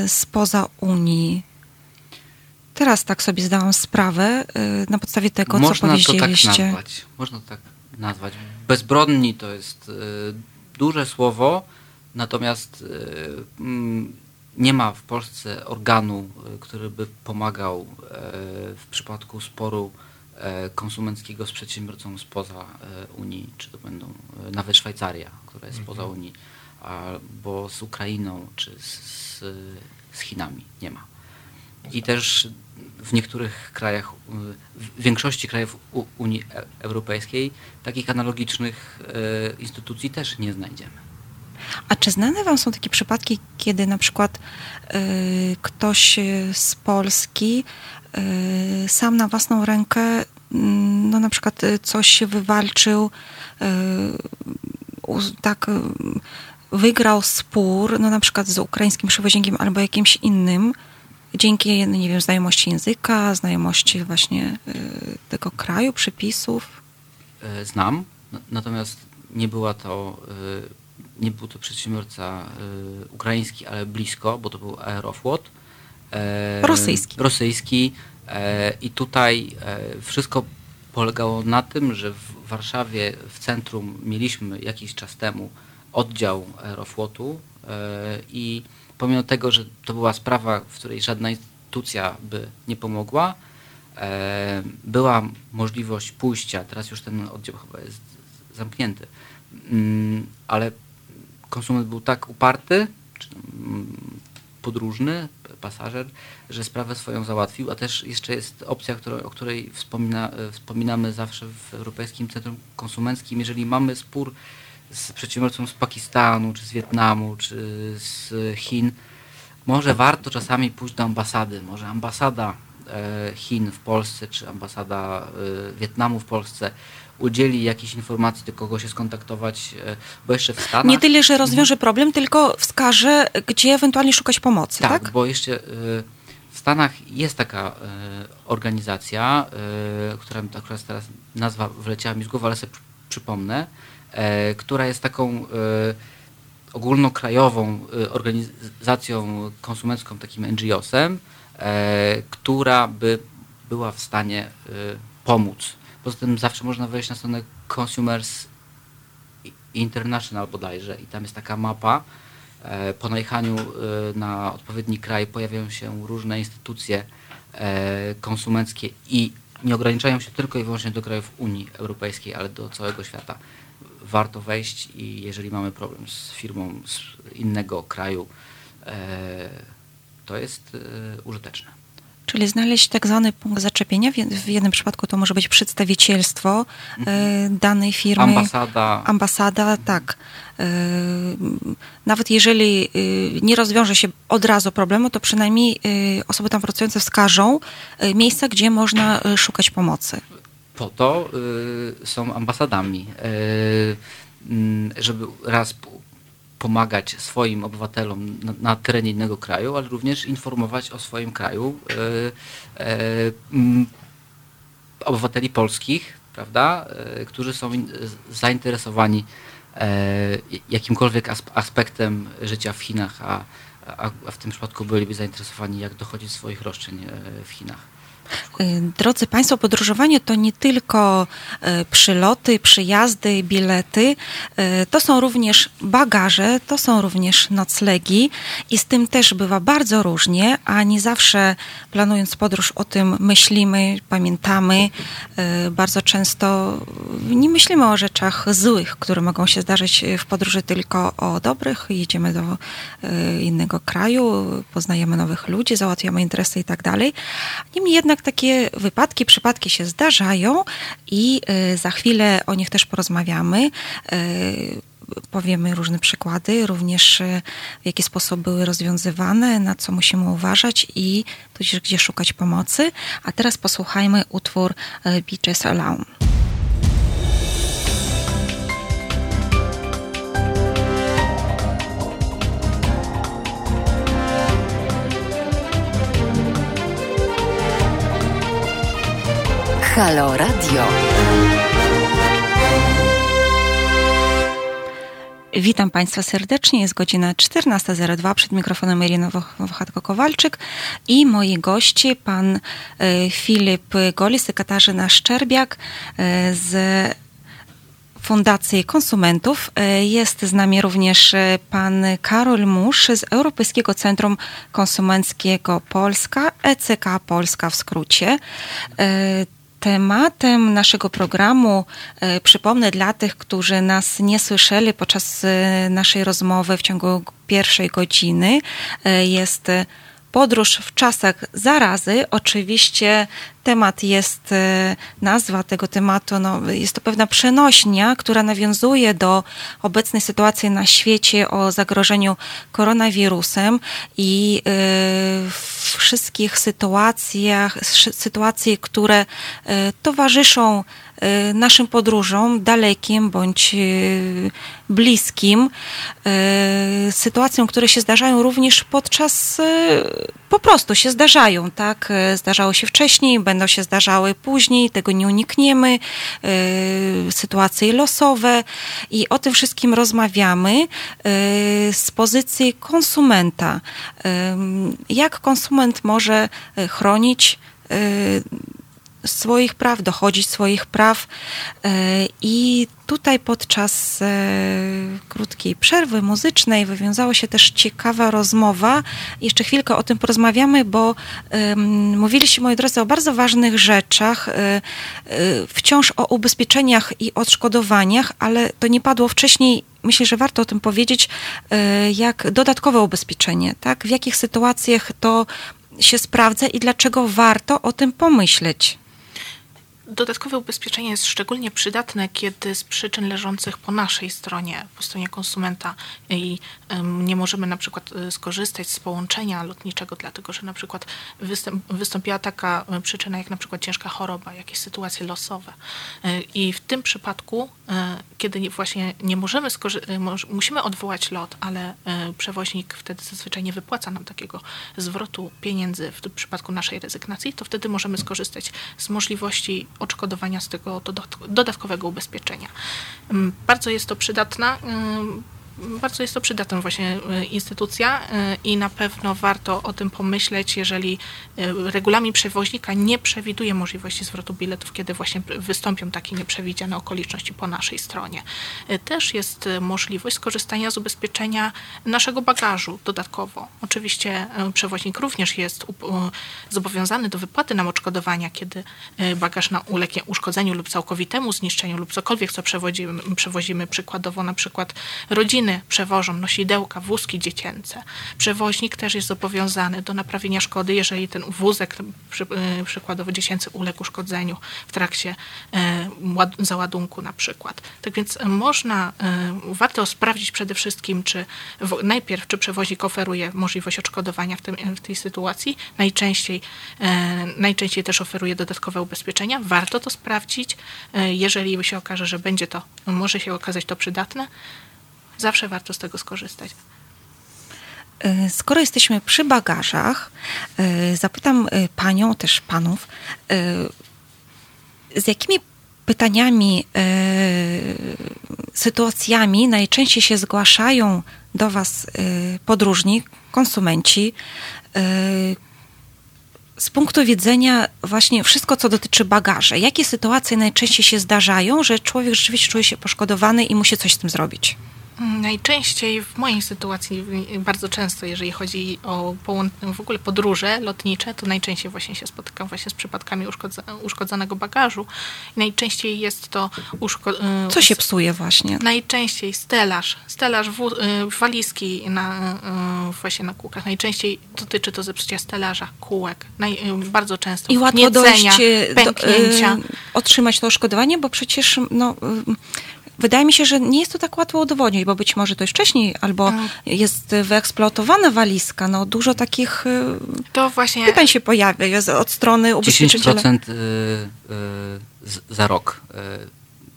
y, spoza Unii. Teraz tak sobie zdałam sprawę na podstawie tego, co Można to tak powiedzieliście. nazwać. Można to tak nazwać. Bezbronni to jest duże słowo, natomiast mm, nie ma w Polsce organu, y, który by pomagał y, w przypadku sporu y, konsumenckiego z przedsiębiorcą spoza Unii, czy to będą nawet Szwajcaria, która jest spoza Unii, albo z Ukrainą, czy z, z, Chinami. Nie ma. I też w niektórych krajach, w większości krajów Unii E- Europejskiej takich analogicznych instytucji też nie znajdziemy. A czy znane Wam są takie przypadki, kiedy na przykład y, ktoś z Polski y, sam na własną rękę, mm, no na przykład y, coś wywalczył, y, tak y, wygrał spór, no na przykład z ukraińskim przewoźnikiem albo jakimś innym, dzięki, no nie wiem, znajomości języka, znajomości właśnie tego kraju, przepisów? Y, Znam, natomiast nie była to, nie był to przedsiębiorca y, ukraiński, ale blisko, bo to był Aeroflot. Rosyjski. Rosyjski. E, I tutaj e, wszystko polegało na tym, że w Warszawie w centrum mieliśmy jakiś czas temu oddział Aeroflotu e, i pomimo tego, że to była sprawa, w której żadna instytucja by nie pomogła, była możliwość pójścia, teraz już ten oddział chyba jest zamknięty, mm, ale konsument był tak uparty, mm, podróżny, pasażer, że sprawę swoją załatwił, a też jeszcze jest opcja, która, o której wspomina, e, wspominamy zawsze w Europejskim Centrum Konsumenckim. Jeżeli mamy spór z przedsiębiorcą z Pakistanu, czy z Wietnamu, czy z Chin, może warto czasami pójść do ambasady. Może ambasada e, Chin w Polsce, czy ambasada e, Wietnamu w Polsce udzieli jakiejś informacji, do kogo się skontaktować, e, bo jeszcze w Stanach... Nie tyle, że rozwiąże problem, tylko wskaże, gdzie ewentualnie szukać pomocy, tak? Tak, bo jeszcze y, w Stanach jest taka y, organizacja, która mi akurat teraz nazwa wleciała mi z głowy, ale sobie przy- przypomnę, e, która jest taką ogólnokrajową organizacją konsumencką, takim NGO-sem, e, która by była w stanie pomóc. Poza tym zawsze można wejść na stronę Consumers International bodajże i tam jest taka mapa. E, Po najechaniu e, na odpowiedni kraj pojawiają się różne instytucje e, konsumenckie i nie ograniczają się tylko i wyłącznie do krajów Unii Europejskiej, ale do całego świata. Warto wejść i jeżeli mamy problem z firmą z innego kraju, to jest użyteczne. Czyli znaleźć tak zwany punkt zaczepienia. W jed- W jednym przypadku to może być przedstawicielstwo e, danej firmy. Ambasada, Ambasada, tak. E, Nawet jeżeli e, nie rozwiąże się od razu problemu, to przynajmniej osoby tam pracujące wskażą miejsca, gdzie można szukać pomocy. po to są ambasadami, żeby raz pomagać swoim obywatelom na, na terenie innego kraju, ale również informować o swoim kraju y, y, mm, obywateli polskich, prawda, y, którzy są in, zainteresowani jakimkolwiek asp- aspektem życia w Chinach, a, a, w tym przypadku byliby zainteresowani, jak dochodzić swoich roszczeń w Chinach. Y, Drodzy Państwo, podróżowanie to nie tylko y, przyloty, przyjazdy, bilety, y, to są również bagaże, to są również noclegi i z tym też bywa bardzo różnie, a nie zawsze planując podróż o tym myślimy, pamiętamy. Bardzo często nie myślimy o rzeczach złych, które mogą się zdarzyć w podróży, tylko o dobrych. Jedziemy do innego kraju, poznajemy nowych ludzi, załatwiamy interesy i tak dalej. Niemniej jednak takie wypadki, przypadki się zdarzają i y, za chwilę o nich też porozmawiamy y, powiemy różne przykłady, również y, w jaki sposób były rozwiązywane, na co musimy uważać i tudzież gdzie szukać pomocy. A teraz posłuchajmy utwór Beaches Alone. Halo Radio. Witam Państwa serdecznie. Jest godzina 14.02. Przed mikrofonem Irina Wochatko-Kowalczyk i moi goście, pan e, Filip Golis i Katarzyna Szczerbiak e, z Fundacji Konsumentów. E, jest z nami również pan Karol Musz z Europejskiego Centrum Konsumenckiego Polska, ECK Polska w skrócie. Tematem naszego programu, e, przypomnę dla tych, którzy nas nie słyszeli podczas e, naszej rozmowy w ciągu pierwszej godziny, e, jest podróż w czasach zarazy. Oczywiście temat jest, e, nazwa tego tematu, no, jest to pewna przenośnia, która nawiązuje do obecnej sytuacji na świecie o zagrożeniu koronawirusem i y, wszystkich sytuacjach, sytuacji, które y, towarzyszą naszym podróżom, dalekim bądź bliskim, sytuacjom, które się zdarzają również podczas, po prostu się zdarzają, tak? Zdarzało się wcześniej, będą się zdarzały później, tego nie unikniemy, yy, sytuacje losowe i o tym wszystkim rozmawiamy yy, z pozycji konsumenta. Yy, jak konsument może chronić swoich praw, dochodzić swoich praw. I tutaj podczas krótkiej przerwy muzycznej wywiązała się też ciekawa rozmowa. Jeszcze chwilkę o tym porozmawiamy, bo mówiliście, moi drodzy, o bardzo ważnych rzeczach, wciąż o ubezpieczeniach i odszkodowaniach, ale to nie padło wcześniej. Myślę, że warto o tym powiedzieć, jak dodatkowe ubezpieczenie, tak? W jakich sytuacjach to się sprawdza i dlaczego warto o tym pomyśleć? Dodatkowe ubezpieczenie jest szczególnie przydatne, kiedy z przyczyn leżących po naszej stronie, po stronie konsumenta i nie możemy na przykład e, skorzystać z połączenia lotniczego, dlatego że na przykład wystąpiła taka e, przyczyna jak na przykład ciężka choroba, jakieś sytuacje losowe. E, I w tym przypadku, kiedy właśnie nie możemy skorzystać, musimy odwołać lot, ale przewoźnik wtedy zazwyczaj nie wypłaca nam takiego zwrotu pieniędzy w przypadku naszej rezygnacji, to wtedy możemy skorzystać z możliwości odszkodowania z tego dodatkowego ubezpieczenia. Mm, bardzo jest to przydatna mm, bardzo jest to przydatna właśnie e, instytucja e, i na pewno warto o tym pomyśleć, jeżeli e, regulamin przewoźnika nie przewiduje możliwości zwrotu biletów, kiedy właśnie wystąpią takie nieprzewidziane okoliczności po naszej stronie. Też jest możliwość skorzystania z ubezpieczenia naszego bagażu dodatkowo. Oczywiście przewoźnik również jest zobowiązany do wypłaty nam odszkodowania, kiedy bagaż na ulegnie uszkodzeniu lub całkowitemu zniszczeniu lub cokolwiek, co przewozimy, przewozimy przykładowo na przykład rodziny rodziny przewożą nosidełka, wózki dziecięce. Przewoźnik też jest zobowiązany do naprawienia szkody, jeżeli ten wózek przy, e, przykładowo dziecięcy uległ uszkodzeniu w trakcie e, załadunku na przykład. Tak więc można, e, warto sprawdzić przede wszystkim, czy najpierw, czy przewoźnik oferuje możliwość odszkodowania w, tym, w tej sytuacji. Najczęściej, najczęściej też oferuje dodatkowe ubezpieczenia. Warto to sprawdzić. Jeżeli się okaże, że będzie to, może się okazać to przydatne, zawsze warto z tego skorzystać. E, skoro jesteśmy przy bagażach, e, zapytam e, panią, też panów, z jakimi pytaniami, sytuacjami najczęściej się zgłaszają do Was podróżni, konsumenci, z punktu widzenia właśnie wszystko, co dotyczy bagaży, jakie sytuacje najczęściej się zdarzają, że człowiek rzeczywiście czuje się poszkodowany i musi coś z tym zrobić? Najczęściej w mojej sytuacji, y, bardzo często, jeżeli chodzi o w ogóle podróże lotnicze, to najczęściej właśnie się spotykam właśnie z przypadkami uszkodza- uszkodzonego bagażu. Najczęściej jest to uszko- y, Co się psuje właśnie? Najczęściej stelaż, stelaż w, y, walizki na, właśnie na kółkach. Najczęściej dotyczy to zepsucia stelaża, kółek. Naj, bardzo często I łatwo dojść do, pęknięcia. e, otrzymać to odszkodowanie, bo przecież no, wydaje mi się, że nie jest to tak łatwo udowodnić, bo być może to już wcześniej, albo Mm. jest wyeksploatowana walizka. No, dużo takich e, To właśnie pytań się pojawia jest od strony ubezpieczyciela. 10% y, y, za rok y,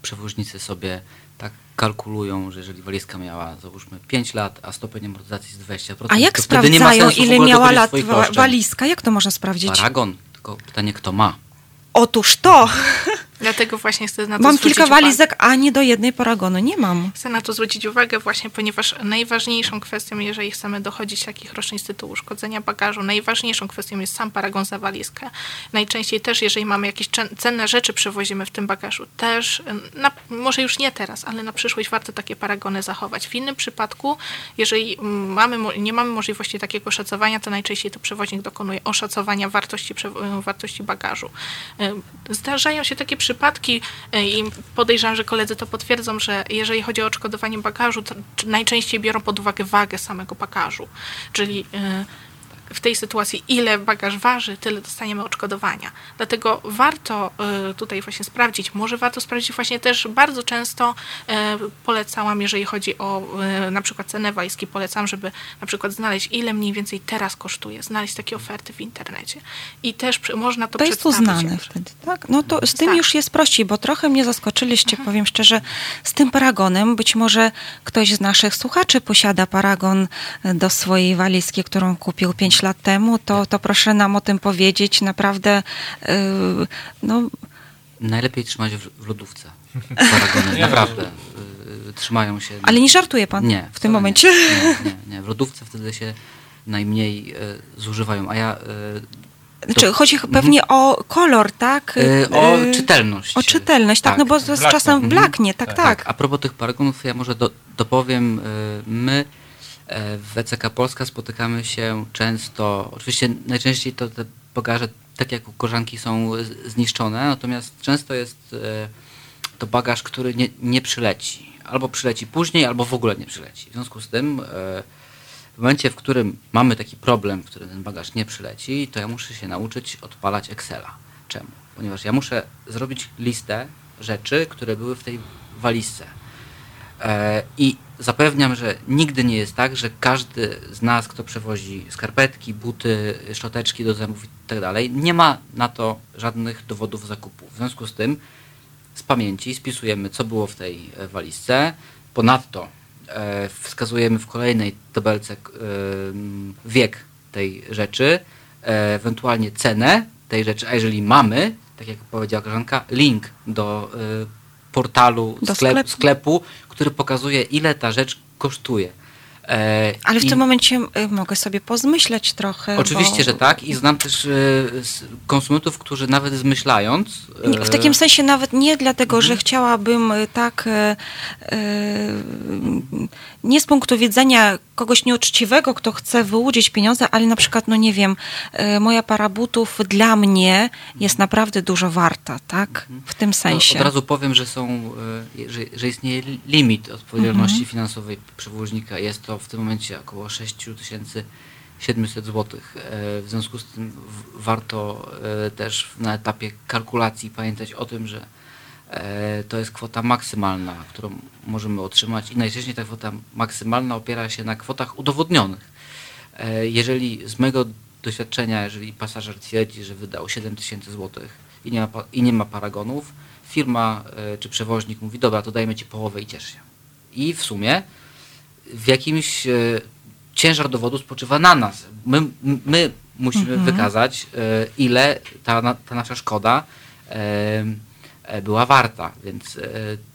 przewoźnicy sobie tak kalkulują, że jeżeli walizka miała załóżmy 5 lat, a stopień amortyzacji jest 20%, A jak to wtedy nie ma sprawdzają, ile miała lat walizka? Jak to można sprawdzić? Paragon, tylko pytanie kto ma. Otóż to! dlatego właśnie chcę na to Mam kilka uwagę. walizek, a nie do jednej paragonu nie mam. Chcę na to zwrócić uwagę właśnie, ponieważ najważniejszą kwestią, jeżeli chcemy dochodzić takich roszczeń z tytułu uszkodzenia bagażu, najważniejszą kwestią jest sam paragon za walizkę. Najczęściej też, jeżeli mamy jakieś cen- cenne rzeczy przewozimy w tym bagażu, też, na, może już nie teraz, ale na przyszłość warto takie paragony zachować. W innym przypadku, jeżeli mamy, nie mamy możliwości takiego szacowania, to najczęściej to przewoźnik dokonuje oszacowania wartości, wartości bagażu. Zdarzają się takie przypadki y, i podejrzewam, że koledzy to potwierdzą, że jeżeli chodzi o odszkodowanie bagażu, najczęściej biorą pod uwagę wagę samego bagażu. Czyli y, w tej sytuacji, ile bagaż waży, tyle dostaniemy odszkodowania. Dlatego warto y, tutaj właśnie sprawdzić, może warto sprawdzić właśnie też bardzo często y, polecałam, jeżeli chodzi o y, na przykład cenę walizki, polecam, żeby na przykład znaleźć, ile mniej więcej teraz kosztuje, znaleźć takie oferty w internecie. I też można to To jest uznane wtedy, tak? No to z tym Tak. już jest prościej, bo trochę mnie zaskoczyliście, powiem szczerze, z tym paragonem. Być może ktoś z naszych słuchaczy posiada paragon do swojej walizki, którą kupił 5 lat temu, to, to proszę nam o tym powiedzieć. Naprawdę, yy, no, Najlepiej trzymać w, w lodówce. Paragony, naprawdę. y, trzymają się. ale nie żartuje pan Nie, w tym momencie. Nie, nie, nie, nie. W lodówce wtedy się najmniej y, zużywają, a ja... y, Znaczy, to- chodzi Mhm. pewnie o kolor, tak? Y, o Y, czytelność. O czytelność, tak, Tak. no bo to z Blaknie. czasem Mhm. blaknie, tak, Tak. tak. A propos tych paragonów, ja może do, dopowiem, y, my w ECK Polska spotykamy się często, oczywiście najczęściej to te bagaże, tak jak u korzanki, są zniszczone, natomiast często jest e, to bagaż, który nie, nie przyleci. Albo przyleci później, albo w ogóle nie przyleci. W związku z tym, e, w momencie, w którym mamy taki problem, w którym ten bagaż nie przyleci, to ja muszę się nauczyć odpalać Excela. Czemu? Ponieważ ja muszę zrobić listę rzeczy, które były w tej walizce. E, I zapewniam, że nigdy nie jest tak, że każdy z nas, kto przewozi skarpetki, buty, szczoteczki do zębów i tak nie ma na to żadnych dowodów zakupu. W związku z tym z pamięci spisujemy, co było w tej e, walizce. Ponadto e, wskazujemy w kolejnej tabelce em, wiek tej rzeczy, e, ewentualnie cenę tej rzeczy, a jeżeli mamy, tak jak powiedziała koleżanka, link do e, portalu sklep, sklepu. sklepu, który pokazuje, ile ta rzecz kosztuje. E, Ale w i- tym momencie y, mogę sobie pozmyśleć trochę. Oczywiście, bo... że tak i znam też e, konsumentów, którzy nawet zmyślając... W takim e, sensie nawet nie dlatego, Mhm. że chciałabym tak, nie z punktu widzenia kogoś nieuczciwego, kto chce wyłudzić pieniądze, ale na przykład, no nie wiem, moja para butów dla mnie jest naprawdę dużo warta, tak? W tym sensie. Od razu powiem, że są, że, że istnieje li- limit odpowiedzialności Mhm. finansowej przewoźnika. Jest to w tym momencie około 6700 zł. W związku z tym warto e, też na etapie kalkulacji pamiętać o tym, że e, to jest kwota maksymalna, którą możemy otrzymać i najczęściej ta kwota maksymalna opiera się na kwotach udowodnionych. E, Jeżeli z mojego doświadczenia, jeżeli pasażer twierdzi, że wydał 7 tysięcy złotych i nie, ma, i nie ma paragonów, firma e, czy przewoźnik mówi, dobra, to dajmy ci połowę i ciesz się. I w sumie w jakimś e, ciężar dowodu spoczywa na nas. My, my musimy wykazać, e, ile ta, ta nasza szkoda e, była warta. Więc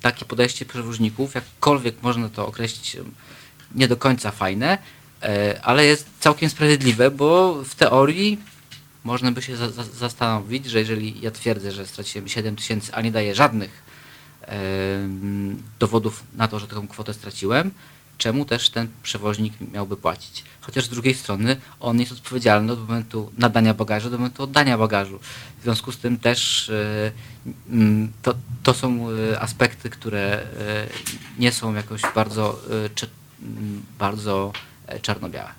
takie podejście przewoźników, jakkolwiek można to określić nie do końca fajne, ale jest całkiem sprawiedliwe, bo w teorii można by się za, za, zastanowić, że jeżeli ja twierdzę, że straciłem 7 tysięcy, a nie daję żadnych dowodów na to, że taką kwotę straciłem, czemu też ten przewoźnik miałby płacić? Chociaż z drugiej strony on jest odpowiedzialny od momentu nadania bagażu do momentu oddania bagażu. W związku z tym też e, mm, to, to są e, aspekty, które e, nie są jakoś bardzo, e, cze- m, bardzo czarno-białe.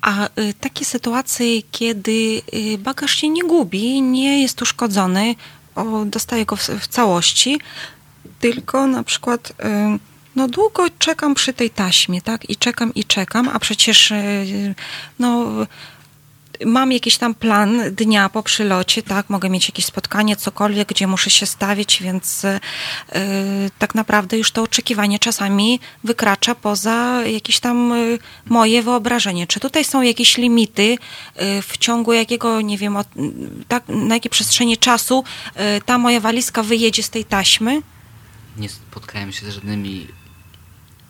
A takie sytuacje, kiedy bagaż się nie gubi, nie jest uszkodzony, o, dostaję go w, w całości, tylko na przykład y, no długo czekam przy tej taśmie, tak? I czekam, i czekam, a przecież y, no mam jakiś tam plan dnia po przylocie, tak, mogę mieć jakieś spotkanie, cokolwiek, gdzie muszę się stawić, więc y, tak naprawdę już to oczekiwanie czasami wykracza poza jakieś tam y, moje wyobrażenie. Czy tutaj są jakieś limity y, w ciągu jakiego, nie wiem, od, tak, na jakiej przestrzeni czasu ta moja walizka wyjedzie z tej taśmy? Nie spotkałem się z żadnymi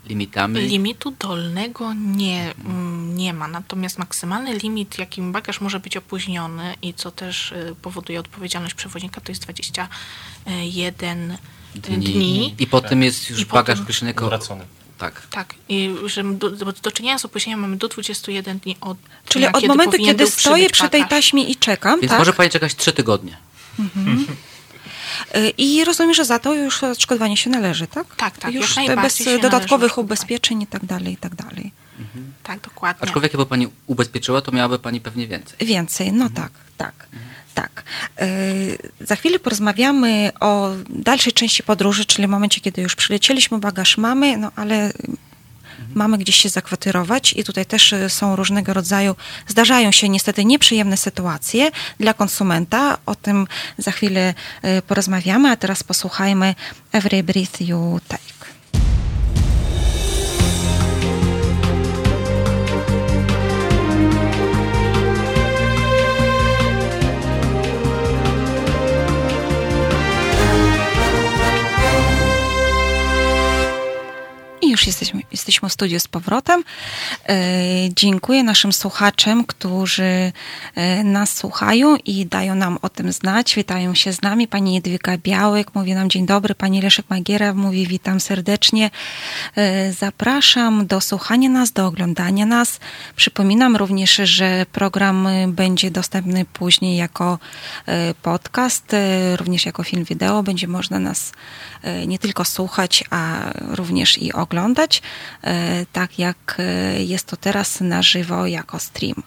limitami. Limitu dolnego nie, mm, nie ma, natomiast maksymalny limit, jakim bagaż może być opóźniony i co też y, powoduje odpowiedzialność przewoźnika, to jest 21 dni. dni. I potem jest już I bagaż potem- określony jako... Wracony. Tak. Tak, i że do, do, do czynienia z opóźnieniem mamy do 21 dni od Czyli dnia, od momentu, powinien kiedy stoję przy tej taśmie i czekam, Więc tak? może pani czekać trzy tygodnie. Y, I rozumiem, że za to już odszkodowanie się należy, tak? Tak, tak, Już jak bez dodatkowych ubezpieczeń i tak dalej, i tak dalej. Tak, dokładnie. Aczkolwiek jakby pani ubezpieczyła, to miałaby pani pewnie więcej. Więcej, no tak, tak, tak. Y, za chwilę porozmawiamy o dalszej części podróży, czyli momencie, kiedy już przylecieliśmy, bagaż mamy, no ale mamy gdzieś się zakwaterować i tutaj też y, są różnego rodzaju, zdarzają się niestety nieprzyjemne sytuacje dla konsumenta. O tym za chwilę y, porozmawiamy, a teraz posłuchajmy Every Breath You Take. Już jesteśmy, jesteśmy w studiu z powrotem. E, dziękuję naszym słuchaczom, którzy e, nas słuchają i dają nam o tym znać. Witają się z nami. Pani Jadwiga Białek mówi nam dzień dobry. Pani Leszek Magiera mówi witam serdecznie. E, zapraszam do słuchania nas, do oglądania nas. Przypominam również, że program będzie dostępny później jako podcast, również jako film wideo. Będzie można nas nie tylko słuchać, a również i oglądać, e, tak jak e, jest to teraz na żywo jako stream.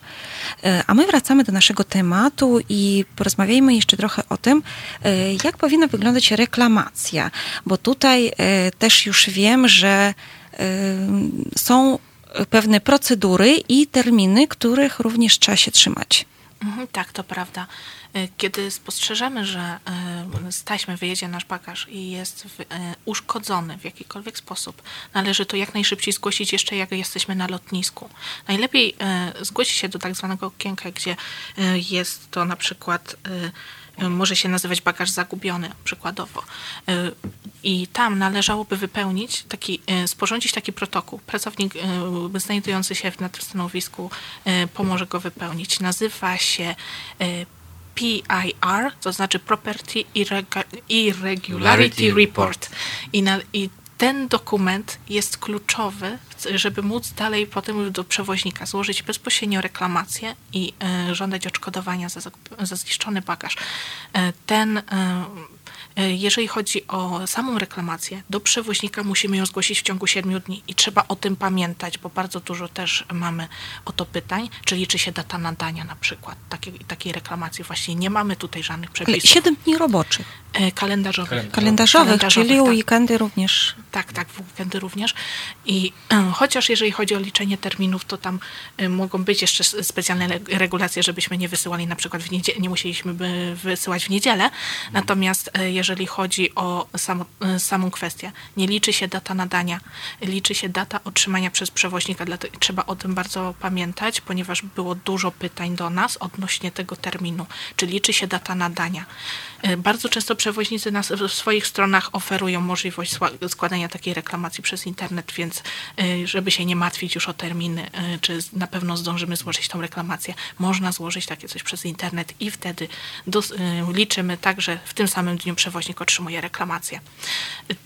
E, A my wracamy do naszego tematu i porozmawiajmy jeszcze trochę o tym, jak powinna wyglądać reklamacja, bo tutaj też już wiem, że są pewne procedury i terminy, których również trzeba się trzymać. Mhm, tak, to prawda. Kiedy spostrzeżemy, że z taśmy wyjedzie nasz bagaż i jest w, y, uszkodzony w jakikolwiek sposób, należy to jak najszybciej zgłosić jeszcze jak jesteśmy na lotnisku. Najlepiej y, zgłosić się do tak zwanego okienka, gdzie y, jest to na przykład y, może się nazywać bagaż zagubiony przykładowo. I tam należałoby wypełnić taki, sporządzić taki protokół. Pracownik znajdujący się na tym stanowisku pomoże go wypełnić. Nazywa się PIR, to znaczy Property Irregularity Regularity Report. I, na, I ten dokument jest kluczowy, żeby móc dalej potem do przewoźnika złożyć bezpośrednio reklamację i e, żądać odszkodowania za, za zniszczony bagaż. E, ten, e, jeżeli chodzi o samą reklamację, do przewoźnika musimy ją zgłosić w ciągu 7 dni i trzeba o tym pamiętać, bo bardzo dużo też mamy o to pytań, czy liczy się data nadania na przykład takiej, takiej reklamacji. Właśnie nie mamy tutaj żadnych Ale przepisów. 7 dni roboczych, E, kalendarzowych. kalendarzowych, czyli tak. weekendy również. Tak, tak, w weekendy również. I e, chociaż jeżeli chodzi o liczenie terminów, to tam e, mogą być jeszcze specjalne regulacje, żebyśmy nie wysyłali na przykład w niedzielę, nie musieliśmy by wysyłać w niedzielę. Natomiast e, jeżeli jeżeli chodzi o samo, y, samą kwestię. Nie liczy się data nadania, liczy się data otrzymania przez przewoźnika. Dlatego trzeba o tym bardzo pamiętać, ponieważ było dużo pytań do nas odnośnie tego terminu. Czy liczy się data nadania? Y, Bardzo często przewoźnicy na w swoich stronach oferują możliwość składania takiej reklamacji przez internet, więc y, żeby się nie martwić już o terminy, czy na pewno zdążymy złożyć tą reklamację, można złożyć takie coś przez internet i wtedy y, liczymy tak, że w tym samym dniu przewoźnik otrzymuje reklamację.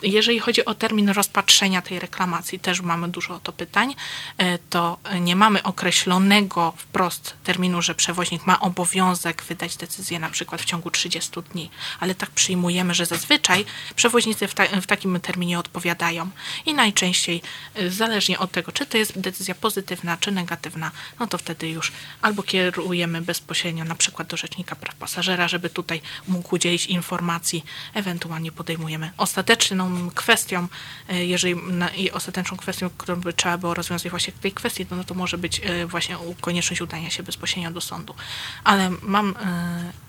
Jeżeli chodzi o termin rozpatrzenia tej reklamacji, też mamy dużo o to pytań, y, to nie mamy określonego wprost terminu, że przewoźnik ma obowiązek wydać decyzję na przykład w ciągu 30 dni, ale tak przyjmujemy, że zazwyczaj przewoźnicy w, ta, w takim terminie odpowiadają i najczęściej y, zależnie od tego, czy to jest decyzja pozytywna, czy negatywna, no to wtedy już albo kierujemy bezpośrednio na przykład do Rzecznika Praw Pasażera, żeby tutaj mógł udzielić informacji, ewentualnie podejmujemy ostateczną kwestią, y, jeżeli na, ostateczną kwestią, którą by trzeba było rozwiązać właśnie w tej kwestii, no, no to może być y, właśnie konieczność udania się bezpośrednio do sądu. Ale mam,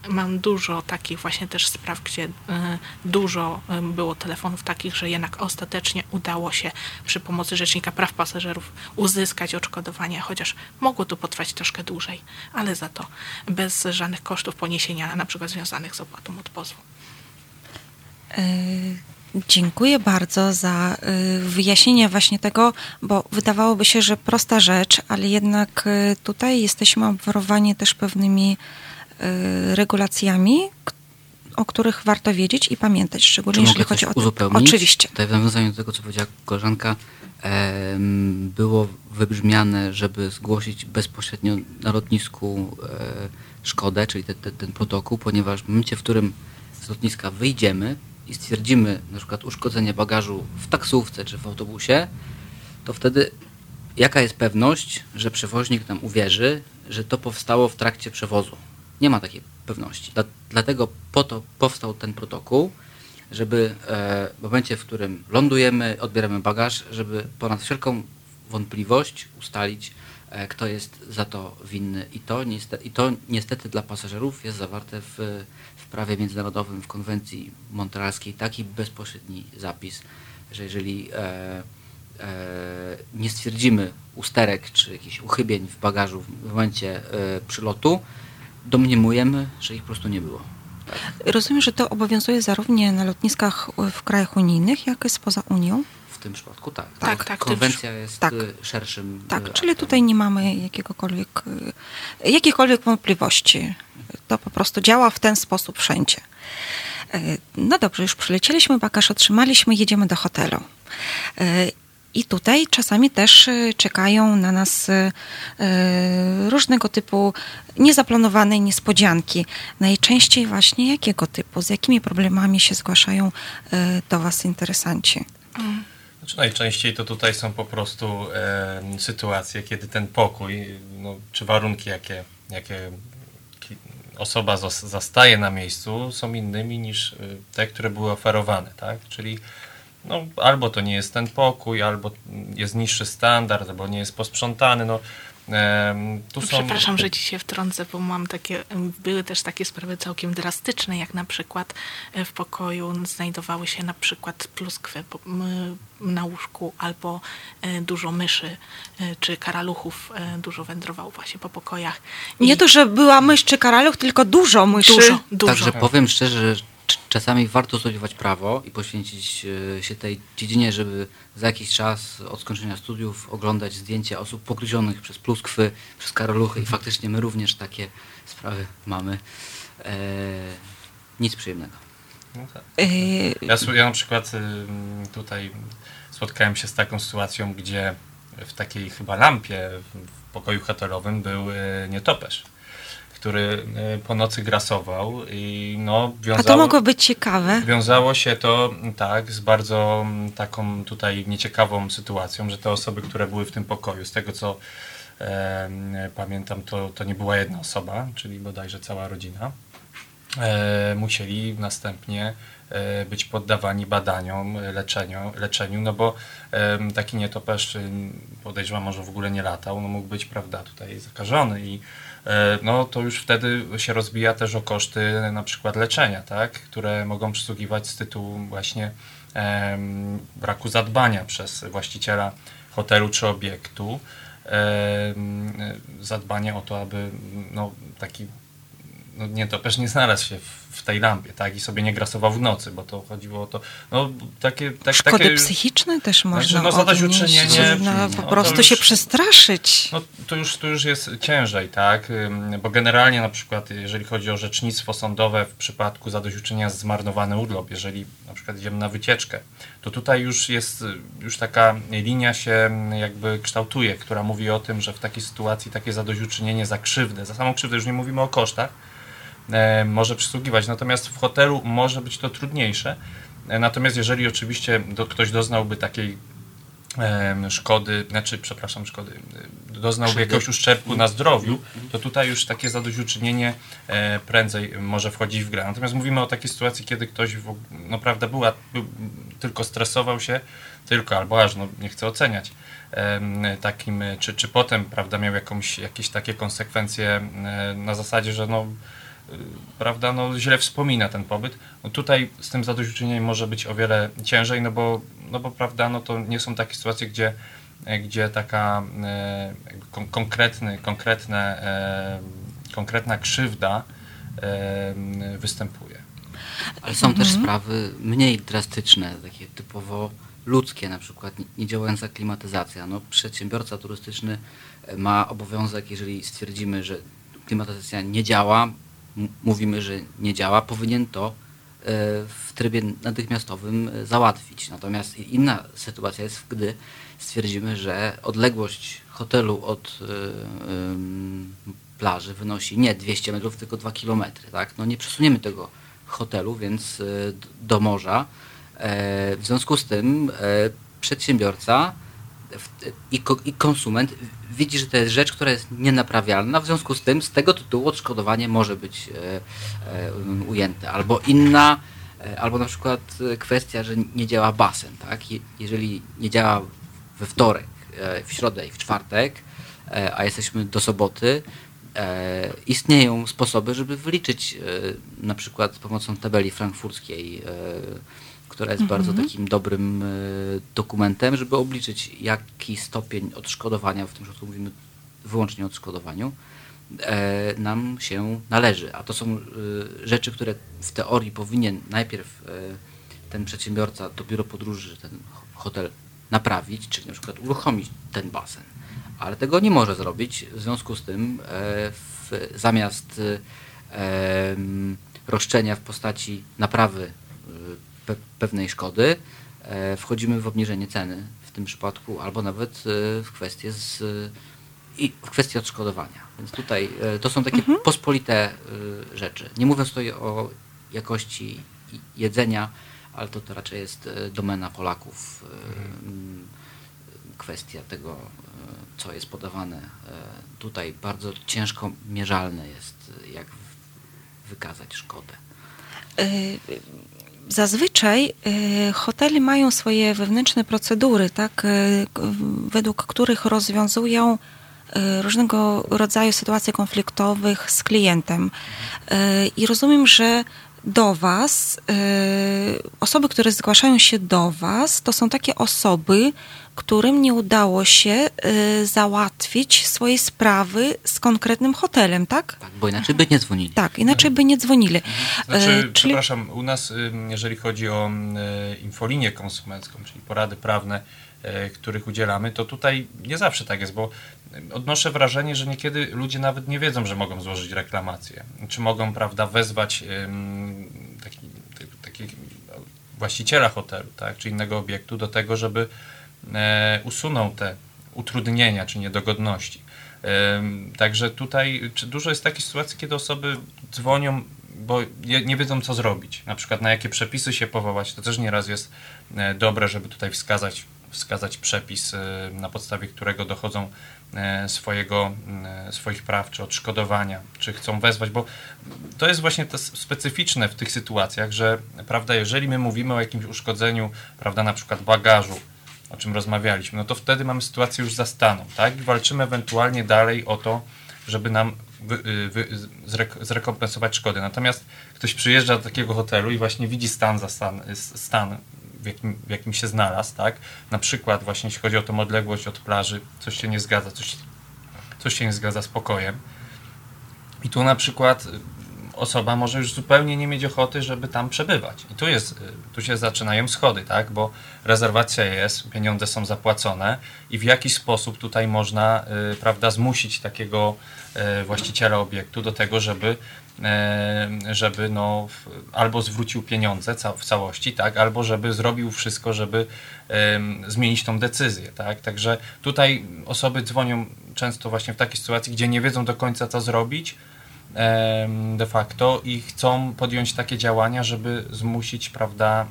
y, mam dużo takich właśnie też spraw, gdzie dużo było telefonów takich, że jednak ostatecznie udało się przy pomocy Rzecznika Praw Pasażerów uzyskać odszkodowanie, chociaż mogło to potrwać troszkę dłużej, ale za to bez żadnych kosztów poniesienia, na przykład związanych z opłatą od pozwu. E, Dziękuję bardzo za e, wyjaśnienie właśnie tego, bo wydawałoby się, że prosta rzecz, ale jednak e, tutaj jesteśmy obwarowani też pewnymi regulacjami, o których warto wiedzieć i pamiętać, szczególnie Czy jeżeli mogę chodzi o to. uzupełnić? Oczywiście. Tutaj w nawiązaniu do tego, co powiedziała koleżanka, było wybrzmiane, żeby zgłosić bezpośrednio na lotnisku szkodę, czyli te, te, ten protokół, ponieważ w momencie, w którym z lotniska wyjdziemy i stwierdzimy na przykład uszkodzenie bagażu w taksówce czy w autobusie, to wtedy jaka jest pewność, że przewoźnik nam uwierzy, że to powstało w trakcie przewozu? Nie ma takiej pewności. Dla, dlatego po to powstał ten protokół, żeby e, w momencie, w którym lądujemy, odbieramy bagaż, żeby ponad wszelką wątpliwość ustalić, e, kto jest za to winny. I to, niestety, I to niestety dla pasażerów jest zawarte w, w prawie międzynarodowym, w konwencji montrealskiej taki bezpośredni zapis, że jeżeli e, e, nie stwierdzimy usterek czy jakichś uchybień w bagażu w momencie e, przylotu, domniemujemy, że ich po prostu nie było. Rozumiem, że to obowiązuje zarówno na lotniskach w krajach unijnych, jak i spoza Unią. W tym przypadku tak. Tak, tak, w tym Konwencja jest tak. y, szerszym. Tak, y, czyli aktem. tutaj nie mamy jakiegokolwiek, y, jakichkolwiek wątpliwości. To po prostu działa w ten sposób wszędzie. No dobrze, już przylecieliśmy, bagaż otrzymaliśmy, jedziemy do hotelu. I tutaj czasami też czekają na nas różnego typu niezaplanowane niespodzianki. Najczęściej właśnie jakiego typu, z jakimi problemami się zgłaszają do Was interesanci? Znaczy najczęściej to tutaj są po prostu e, sytuacje, kiedy ten pokój, no, czy warunki, jakie, jakie ki- osoba zas- zastaje na miejscu, są innymi niż e, te, które były oferowane, tak? Czyli no, albo to nie jest ten pokój, albo jest niższy standard, albo nie jest posprzątany. No, tu są... Przepraszam, że ci się wtrącę, bo mam takie, były też takie sprawy całkiem drastyczne, jak na przykład e, w pokoju znajdowały się na przykład pluskwy na łóżku albo e, dużo myszy e, czy karaluchów dużo wędrowało właśnie po pokojach. I Nie to, że była mysz czy karaluch, tylko dużo myszy. dużo, dużo. Także powiem szczerze, czasami warto studiować prawo i poświęcić e, się tej dziedzinie, żeby za jakiś czas od skończenia studiów oglądać zdjęcia osób pogryzionych przez pluskwy, przez karoluchy i faktycznie my również takie sprawy mamy. E, nic przyjemnego. No tak. Y, Ja, ja na przykład ym, tutaj spotkałem się z taką sytuacją, gdzie w takiej chyba lampie w- w pokoju hotelowym był y, nietoperz, który y, po nocy grasował i no A wiązało, to mogło być ciekawe. wiązało się to mm, tak z bardzo mm, taką tutaj nieciekawą sytuacją, że te osoby, które były w tym pokoju, z tego co em, pamiętam, to, to nie była jedna osoba, czyli bodajże cała rodzina. e, musieli następnie e, być poddawani badaniom, leczeniu, leczeniu no bo e, taki nietoperz, podejrzewam, może w ogóle nie latał, no mógł być, prawda, tutaj zakażony i e, no to już wtedy się rozbija też o koszty na przykład leczenia, tak, które mogą przysługiwać z tytułu właśnie em, braku zadbania przez właściciela hotelu czy obiektu, em, zadbanie o to, aby no, taki no, nietoperz nie znalazł się w, w tej lampie, tak, i sobie nie grasował w nocy, bo to chodziło o to, no takie... Tak, Szkody takie, psychiczne też można no, zadośćuczynienie, no, no, po to prostu już- się przestraszyć. no to już, to już jest ciężej, tak? Bo generalnie na przykład, jeżeli chodzi o rzecznictwo sądowe w przypadku zadośćuczynienia za zmarnowany urlop, jeżeli na przykład idziemy na wycieczkę, to tutaj już jest, y, już taka linia się jakby kształtuje, która mówi o tym, że w takiej sytuacji takie zadośćuczynienie za krzywdę, za samą krzywdę, już nie mówimy o kosztach, może przysługiwać. Natomiast w hotelu może być to trudniejsze. E, Natomiast jeżeli oczywiście do, ktoś doznałby takiej szkody, znaczy, przepraszam, szkody, y, doznałby jakiegoś uszczerbku na zdrowiu, to tutaj już takie zadośćuczynienie e, prędzej może wchodzić w grę. Natomiast mówimy o takiej sytuacji, kiedy ktoś, no prawda, była, był, tylko stresował się, tylko albo aż, no nie chcę oceniać, takim, e, czy, czy potem, prawda, miał jakąś, jakieś takie konsekwencje e, na zasadzie, że no prawda, no źle wspomina ten pobyt. No tutaj z tym zadośćuczynieniem może być o wiele ciężej, no bo, no bo prawda, no to nie są takie sytuacje, gdzie, e, gdzie taka e, kon- konkretny, konkretne, e, konkretna krzywda e, występuje. Ale są też sprawy mniej drastyczne, takie typowo ludzkie, na przykład nie- niedziałająca klimatyzacja. No, przedsiębiorca turystyczny ma obowiązek, jeżeli stwierdzimy, że klimatyzacja nie działa, mówimy, że nie działa, powinien to e, w trybie natychmiastowym e, załatwić. Natomiast inna sytuacja jest, gdy stwierdzimy, że odległość hotelu od e, plaży wynosi nie 200 metrów, tylko 2 kilometry. Tak? No nie przesuniemy tego hotelu, więc do morza. W związku z tym przedsiębiorca i konsument widzi, że to jest rzecz, która jest nienaprawialna, w związku z tym z tego tytułu odszkodowanie może być e, e, ujęte. Albo inna, e, albo na przykład kwestia, że nie działa basen. Tak? Je- Jeżeli nie działa we wtorek, w środę i w czwartek, a jesteśmy do soboty, istnieją sposoby, żeby wyliczyć na przykład z pomocą tabeli frankfurskiej, e, która jest bardzo takim dobrym e, dokumentem, żeby obliczyć jaki stopień odszkodowania, w tym przypadku mówimy wyłącznie o odszkodowaniu, e, nam się należy. A to są e, rzeczy, które w teorii powinien najpierw ten przedsiębiorca, to biuro podróży, ten ho- hotel naprawić, czyli na przykład uruchomić ten basen. Ale tego nie może zrobić, w związku z tym w, zamiast roszczenia w postaci naprawy pe, pewnej szkody, e, wchodzimy w obniżenie ceny w tym przypadku, albo nawet e, w kwestię z, i w kwestię odszkodowania. Więc tutaj e, to są takie pospolite e, rzeczy. Nie mówiąc tutaj o jakości jedzenia, ale to, to raczej jest domena Polaków. e, m, Kwestia tego, co jest podawane. Tutaj bardzo ciężko mierzalne jest, jak wykazać szkodę. Zazwyczaj y, hotele mają swoje wewnętrzne procedury, tak, y, według których rozwiązują y, różnego rodzaju sytuacje konfliktowych z klientem. I rozumiem, że do Was, y, osoby, które zgłaszają się do Was, to są takie osoby, którym nie udało się y, załatwić swojej sprawy z konkretnym hotelem, tak? Tak, bo inaczej by nie dzwonili. Tak, inaczej by nie dzwonili. Znaczy, E, czyli przepraszam, u nas, jeżeli chodzi o y, infolinię konsumencką, czyli porady prawne, y, których udzielamy, to tutaj nie zawsze tak jest, bo y, odnoszę wrażenie, że niekiedy ludzie nawet nie wiedzą, że mogą złożyć reklamację. Czy mogą, prawda, wezwać taki, właściciela hotelu, tak, czy innego obiektu do tego, żeby e, usunął te utrudnienia czy niedogodności. Także tutaj czy dużo jest takich sytuacji, kiedy osoby dzwonią, bo nie, wiedzą, co zrobić. Na przykład na jakie przepisy się powołać. To też nieraz jest e, dobre, żeby tutaj wskazać wskazać przepis, e, na podstawie którego dochodzą swojego, e, swoich praw czy odszkodowania, czy chcą wezwać, bo to jest właśnie to specyficzne w tych sytuacjach, że prawda, jeżeli my mówimy o jakimś uszkodzeniu, prawda, na przykład bagażu, o czym rozmawialiśmy, no to wtedy mamy sytuację już zastaną, tak? I walczymy ewentualnie dalej o to, żeby nam wy, wy, zrek, zrekompensować szkody. Natomiast ktoś przyjeżdża do takiego hotelu i właśnie widzi stan, za stan, stan w, jakim, w jakim się znalazł, tak? Na przykład właśnie jeśli chodzi o tą odległość od plaży, coś się nie zgadza, coś, coś się nie zgadza z pokojem. I tu na przykład osoba może już zupełnie nie mieć ochoty, żeby tam przebywać. I tu, jest, tu się zaczynają schody, tak? bo rezerwacja jest, pieniądze są zapłacone i w jaki sposób tutaj można y, prawda, zmusić takiego y, właściciela obiektu do tego, żeby, y, żeby no, albo zwrócił pieniądze w całości, tak? albo żeby zrobił wszystko, żeby zmienić tą decyzję. Tak? Także tutaj osoby dzwonią często właśnie w takiej sytuacji, gdzie nie wiedzą do końca co zrobić, de facto i chcą podjąć takie działania, żeby zmusić prawda,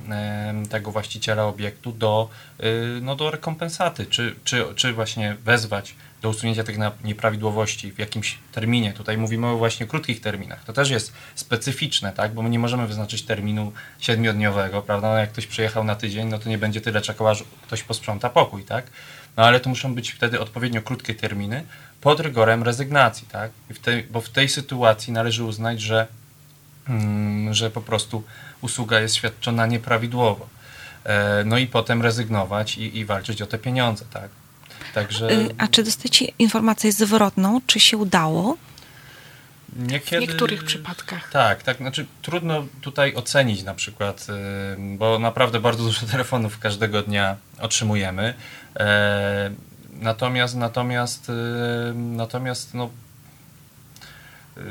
tego właściciela obiektu do, y, no, do rekompensaty, czy, czy, czy właśnie wezwać do usunięcia tych nieprawidłowości w jakimś terminie. Tutaj mówimy o właśnie krótkich terminach. To też jest specyficzne, tak? bo my nie możemy wyznaczyć terminu siedmiodniowego, prawda? No jak ktoś przyjechał na tydzień, no to nie będzie tyle czekał, aż ktoś posprząta pokój, tak? No ale to muszą być wtedy odpowiednio krótkie terminy, pod rygorem rezygnacji, tak? W tej, bo w tej sytuacji należy uznać, że, mm, że po prostu usługa jest świadczona nieprawidłowo. E, no i potem rezygnować i, i walczyć o te pieniądze, tak? Także... Y, a czy dostajecie informację zwrotną, czy się udało? Niekiedy, w niektórych przypadkach. Tak, tak, znaczy trudno tutaj ocenić na przykład, y, bo naprawdę bardzo dużo telefonów każdego dnia otrzymujemy. E, Natomiast, natomiast, y, natomiast no, y,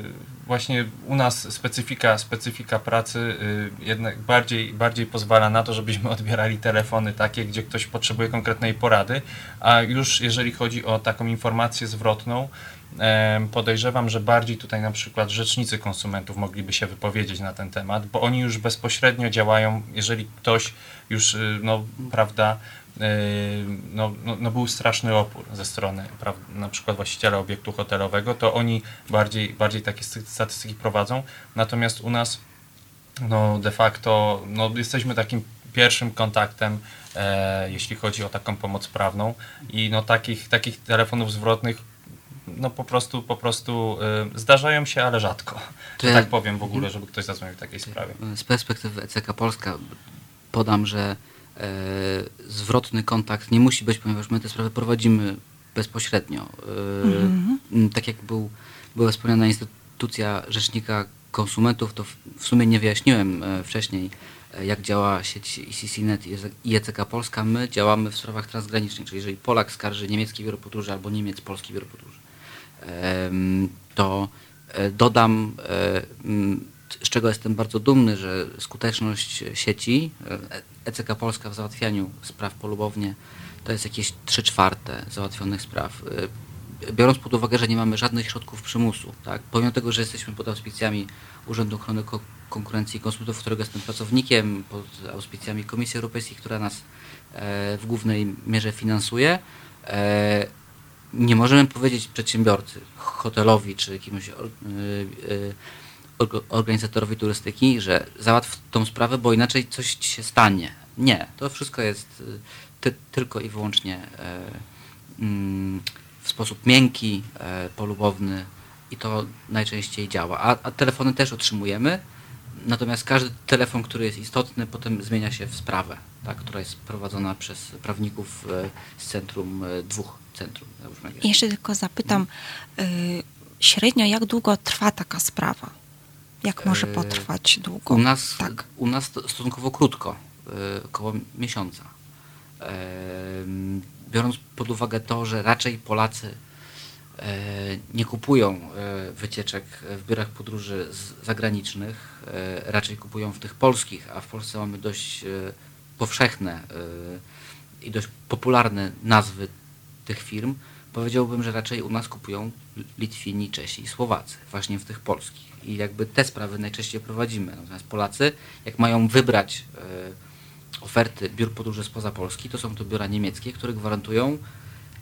właśnie u nas specyfika, specyfika pracy jednak bardziej, bardziej pozwala na to, żebyśmy odbierali telefony takie, gdzie ktoś potrzebuje konkretnej porady, a już jeżeli chodzi o taką informację zwrotną, podejrzewam, że bardziej tutaj na przykład rzecznicy konsumentów mogliby się wypowiedzieć na ten temat, bo oni już bezpośrednio działają, jeżeli ktoś już, no, prawda, no, no, no, był straszny opór ze strony na przykład właściciela obiektu hotelowego, to oni bardziej, bardziej takie statystyki prowadzą. Natomiast u nas no, de facto no, jesteśmy takim pierwszym kontaktem, e, jeśli chodzi o taką pomoc prawną i no, takich, takich telefonów zwrotnych no po prostu, po prostu y, zdarzają się, ale rzadko. To ja, tak powiem w ogóle, żeby ktoś zadzwonił w takiej sprawie. Z perspektywy ECK Polska podam, że E, zwrotny kontakt nie musi być, ponieważ my te sprawy prowadzimy bezpośrednio. Mhm. Tak jak był, była wspomniana instytucja Rzecznika Konsumentów, to w sumie nie wyjaśniłem e, wcześniej, jak działa sieć ICC.net i ECK Polska. My działamy w sprawach transgranicznych, czyli jeżeli Polak skarży niemieckie biuro podróży albo Niemiec polskie biuro podróży, to dodam z czego jestem bardzo dumny, że skuteczność sieci ECK Polska w załatwianiu spraw polubownie to jest jakieś 3 czwarte załatwionych spraw. Y, biorąc pod uwagę, że nie mamy żadnych środków przymusu, tak? pomimo tego, że jesteśmy pod auspicjami Urzędu Ochrony Konkurencji i Konsumentów, którego jestem pracownikiem, pod auspicjami Komisji Europejskiej, która nas e, w głównej mierze finansuje, e, nie możemy powiedzieć przedsiębiorcy, hotelowi czy jakiemuś y, y, organizatorowi turystyki, że załatw tą sprawę, bo inaczej coś ci się stanie. Nie, to wszystko jest y, ty, tylko i wyłącznie e, mm, w sposób miękki, e, polubowny i to najczęściej działa. A, a, telefony też otrzymujemy, natomiast każdy telefon, który jest istotny, potem zmienia się w sprawę, tak, która jest prowadzona przez prawników e, z centrum, dwóch centrum. Jeszcze tylko zapytam, y, średnio jak długo trwa taka sprawa? Jak może e, potrwać długo? U nas, tak. u nas stosunkowo krótko, e, około miesiąca. E, biorąc pod uwagę to, że raczej Polacy nie kupują wycieczek w biurach podróży zagranicznych, raczej kupują w tych polskich, a w Polsce mamy dość powszechne i dość popularne nazwy tych firm, powiedziałbym, że raczej u nas kupują Litwini, Czesi i Słowacy, właśnie w tych polskich i jakby te sprawy najczęściej prowadzimy. Natomiast Polacy, jak mają wybrać oferty biur podróży spoza Polski, to są to biura niemieckie, które gwarantują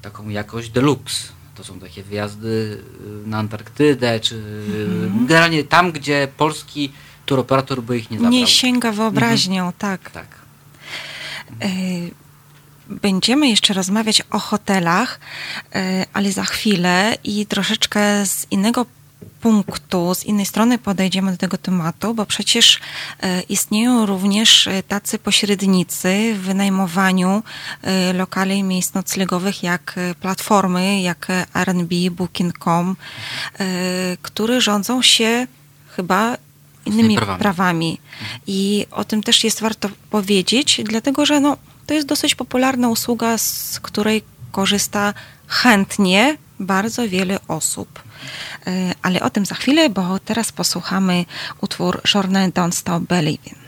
taką jakość deluxe. To są takie wyjazdy y, na Antarktydę, czy generalnie tam, gdzie polski turoperator by ich nie zabrał. Nie sięga wyobraźnią, tak. Tak. Y, Będziemy jeszcze rozmawiać o hotelach, y, ale za chwilę i troszeczkę z innego punktu, z innej strony podejdziemy do tego tematu, bo przecież y, istnieją również y, tacy pośrednicy w wynajmowaniu lokali i miejsc noclegowych, jak platformy, jak Airbnb, Booking.com, które rządzą się chyba innymi prawami. prawami. I o tym też jest warto powiedzieć, dlatego że no, to jest dosyć popularna usługa, z której korzysta chętnie bardzo wiele osób. E, Ale o tym za chwilę, bo teraz posłuchamy utwór Journée Don't Stop Believing.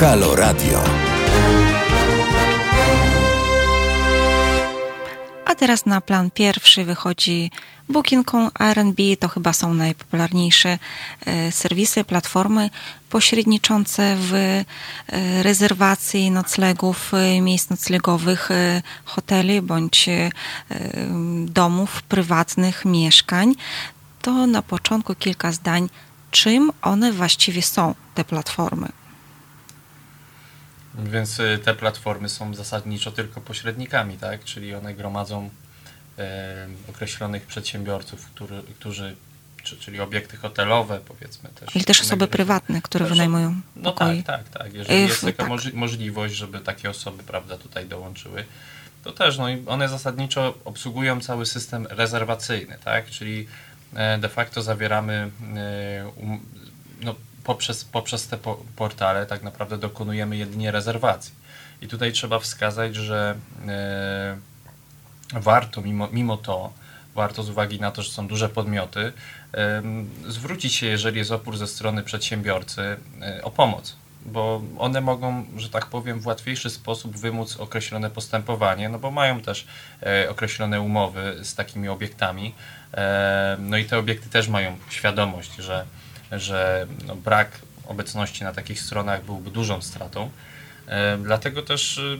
Halo Radio. A teraz na plan pierwszy wychodzi Booking.com, Airbnb, to chyba są najpopularniejsze e, serwisy, platformy pośredniczące w e, rezerwacji noclegów, e, miejsc noclegowych, hoteli bądź domów prywatnych, mieszkań. To na początku kilka zdań, czym one właściwie są, te platformy. Więc y, te platformy są zasadniczo tylko pośrednikami, tak? Czyli one gromadzą e, określonych przedsiębiorców, który, którzy, czy, czyli obiekty hotelowe, powiedzmy też. Ale też osoby prywatne, które Też- wynajmują No pokoje. tak, tak, tak. Jeżeli Y, jest taka tak. moży- możliwość, żeby takie osoby, prawda, tutaj dołączyły, to też, no i one zasadniczo obsługują cały system rezerwacyjny, tak? Czyli e, de facto zawieramy e, um, no, poprzez, poprzez te po, portale tak naprawdę dokonujemy jedynie rezerwacji. I tutaj trzeba wskazać, że e, warto mimo, mimo to, warto z uwagi na to, że są duże podmioty, em, zwrócić się, jeżeli jest opór ze strony przedsiębiorcy, e, o pomoc. Bo one mogą, że tak powiem, w łatwiejszy sposób wymóc określone postępowanie, no bo mają też e, określone umowy z takimi obiektami. E, no i te obiekty też mają świadomość, że, że no, brak obecności na takich stronach byłby dużą stratą. E, Dlatego też y,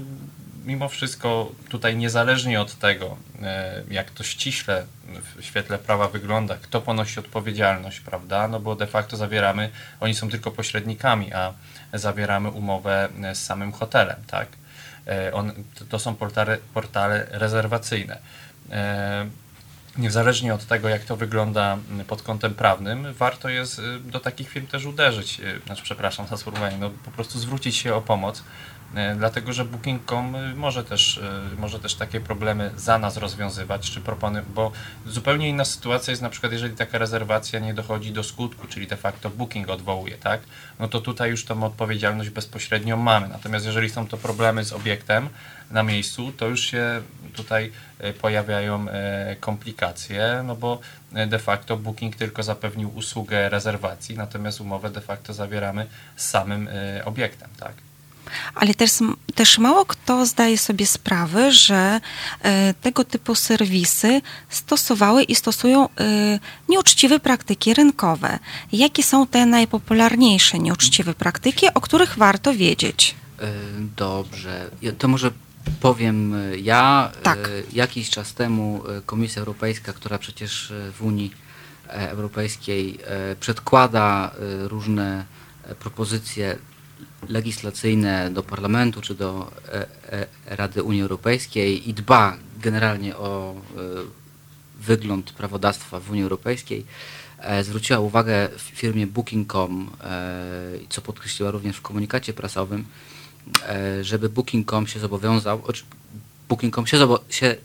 mimo wszystko tutaj niezależnie od tego, e, jak to ściśle w świetle prawa wygląda, kto ponosi odpowiedzialność, prawda? No bo de facto zawieramy, oni są tylko pośrednikami, a zawieramy umowę e, z samym hotelem, tak? On, to są portale, portale rezerwacyjne. Niezależnie od tego, jak to wygląda mm, pod kątem prawnym, warto jest y, do takich firm też uderzyć, y, znaczy przepraszam za sformułowanie, no po prostu zwrócić się o pomoc, y, dlatego że Booking.com może też, może też takie problemy za nas rozwiązywać, czy propony, bo zupełnie inna sytuacja jest na przykład, jeżeli taka rezerwacja nie dochodzi do skutku, czyli de facto Booking odwołuje, tak? No to tutaj już tą odpowiedzialność bezpośrednio mamy, natomiast jeżeli są to problemy z obiektem, na miejscu, to już się tutaj e, pojawiają e, komplikacje, no bo e, de facto Booking tylko zapewnił usługę rezerwacji, natomiast umowę de facto zawieramy z samym obiektem, tak? Ale też, też mało kto zdaje sobie sprawę, że e, tego typu serwisy stosowały i stosują e, nieuczciwe praktyki rynkowe. Jakie są te najpopularniejsze nieuczciwe praktyki, o których warto wiedzieć? Dobrze. To może powiem y, ja. Tak. Y, Jakiś czas temu y, Komisja Europejska, która przecież w Unii e, Europejskiej e, przedkłada różne e, propozycje legislacyjne do Parlamentu czy do e, e, Rady Unii Europejskiej i dba generalnie o wygląd prawodawstwa w Unii Europejskiej, e, zwróciła uwagę w firmie Booking.com, e, co podkreśliła również w komunikacie prasowym, e, żeby Booking.com się zobowiązał, Booking.com się, zobo, się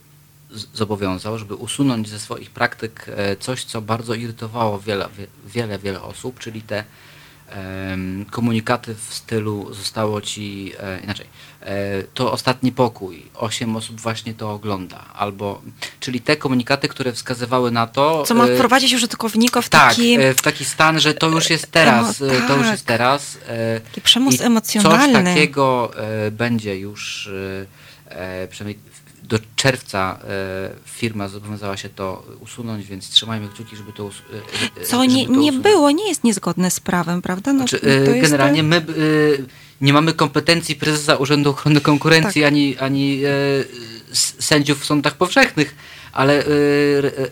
zobowiązał, żeby usunąć ze swoich praktyk e, coś, co bardzo irytowało wiele, wie- wiele, wiele osób, czyli te komunikaty w stylu zostało ci, e, inaczej, e, to ostatni pokój, osiem osób właśnie to ogląda, albo, czyli te komunikaty, które wskazywały na to, Co ma e, wprowadzić użytkownika w tak, taki, w taki stan, że to już jest teraz, Emo- e, to już tak. jest teraz. taki przemoc emocjonalny. Coś takiego będzie już, przynajmniej do czerwca e, firma zobowiązała się to usunąć, więc trzymajmy kciuki, żeby to, us- e, e, Co żeby nie, to nie usunąć. było, nie jest niezgodne z prawem, prawda? No, Znaczy, to e, jest, generalnie my nie mamy kompetencji prezesa Urzędu Ochrony Konkurencji Tak. ani, ani sędziów w sądach powszechnych, ale e,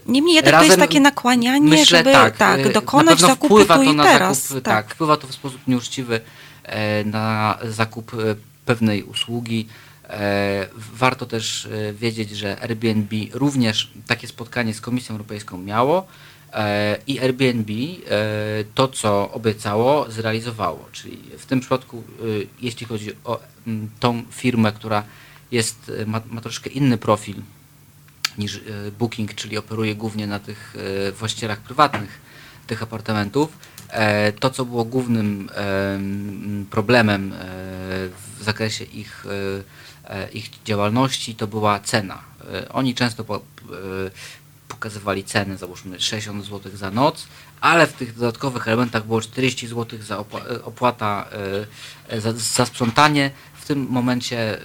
Niemniej jednak to jest takie nakłanianie, myślę, żeby tak, tak, dokonać na zakupu wpływa to i na teraz. Zakup, tak. wpływa to w sposób nieuczciwy na zakup pewnej usługi. E, warto też e, wiedzieć, że Airbnb również takie spotkanie z Komisją Europejską miało e, i Airbnb to, co obiecało, zrealizowało. Czyli w tym przypadku, jeśli chodzi o tą firmę, która jest, ma, ma troszkę inny profil niż Booking, czyli operuje głównie na tych właścicielach prywatnych tych apartamentów. To, co było głównym em, problemem w zakresie ich, ich działalności, to była cena. E, Oni często e, pokazywali ceny, załóżmy 60 zł za noc, ale w tych dodatkowych elementach było 40 zł za opła- e, opłata e, e, za, sprzątanie. W tym momencie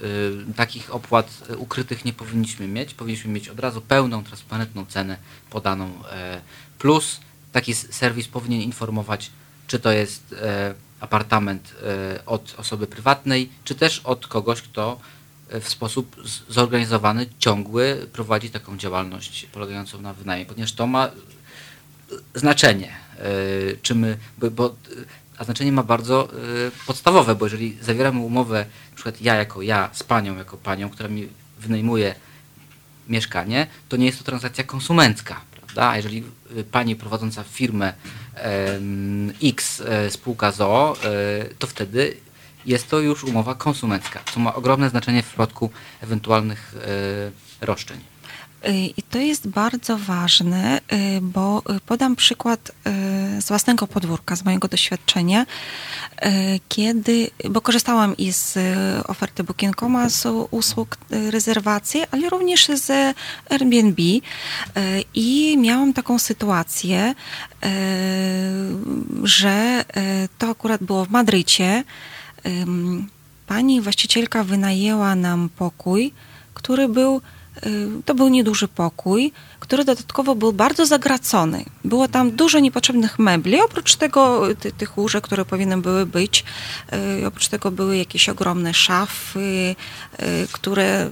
takich opłat ukrytych nie powinniśmy mieć. Powinniśmy mieć od razu pełną, transparentną cenę podaną. E, plus taki serwis powinien informować, czy to jest e, apartament e, od osoby prywatnej, czy też od kogoś, kto e, w sposób zorganizowany, ciągły prowadzi taką działalność polegającą na wynajmie, ponieważ to ma znaczenie, e, czy my, bo, bo a znaczenie ma bardzo e, podstawowe, bo jeżeli zawieramy umowę, na przykład ja jako ja z panią, jako panią, która mi wynajmuje mieszkanie, to nie jest to transakcja konsumencka, prawda? A jeżeli pani prowadząca firmę X e, spółka ZOO, e, to wtedy jest to już umowa konsumencka, co ma ogromne znaczenie w przypadku ewentualnych e, roszczeń. Y, I to jest bardzo ważne, y, bo podam przykład z własnego podwórka, z mojego doświadczenia, kiedy, bo korzystałam i z oferty Booking.com, z usług rezerwacji, ale również z Airbnb i miałam taką sytuację, że to akurat było w Madrycie. Pani właścicielka wynajęła nam pokój, który był to był nieduży pokój, który dodatkowo był bardzo zagracony. Było tam dużo niepotrzebnych mebli, oprócz tego y, ty, tych łóżek, które powinny były być. y, Oprócz tego były jakieś ogromne szafy, y, które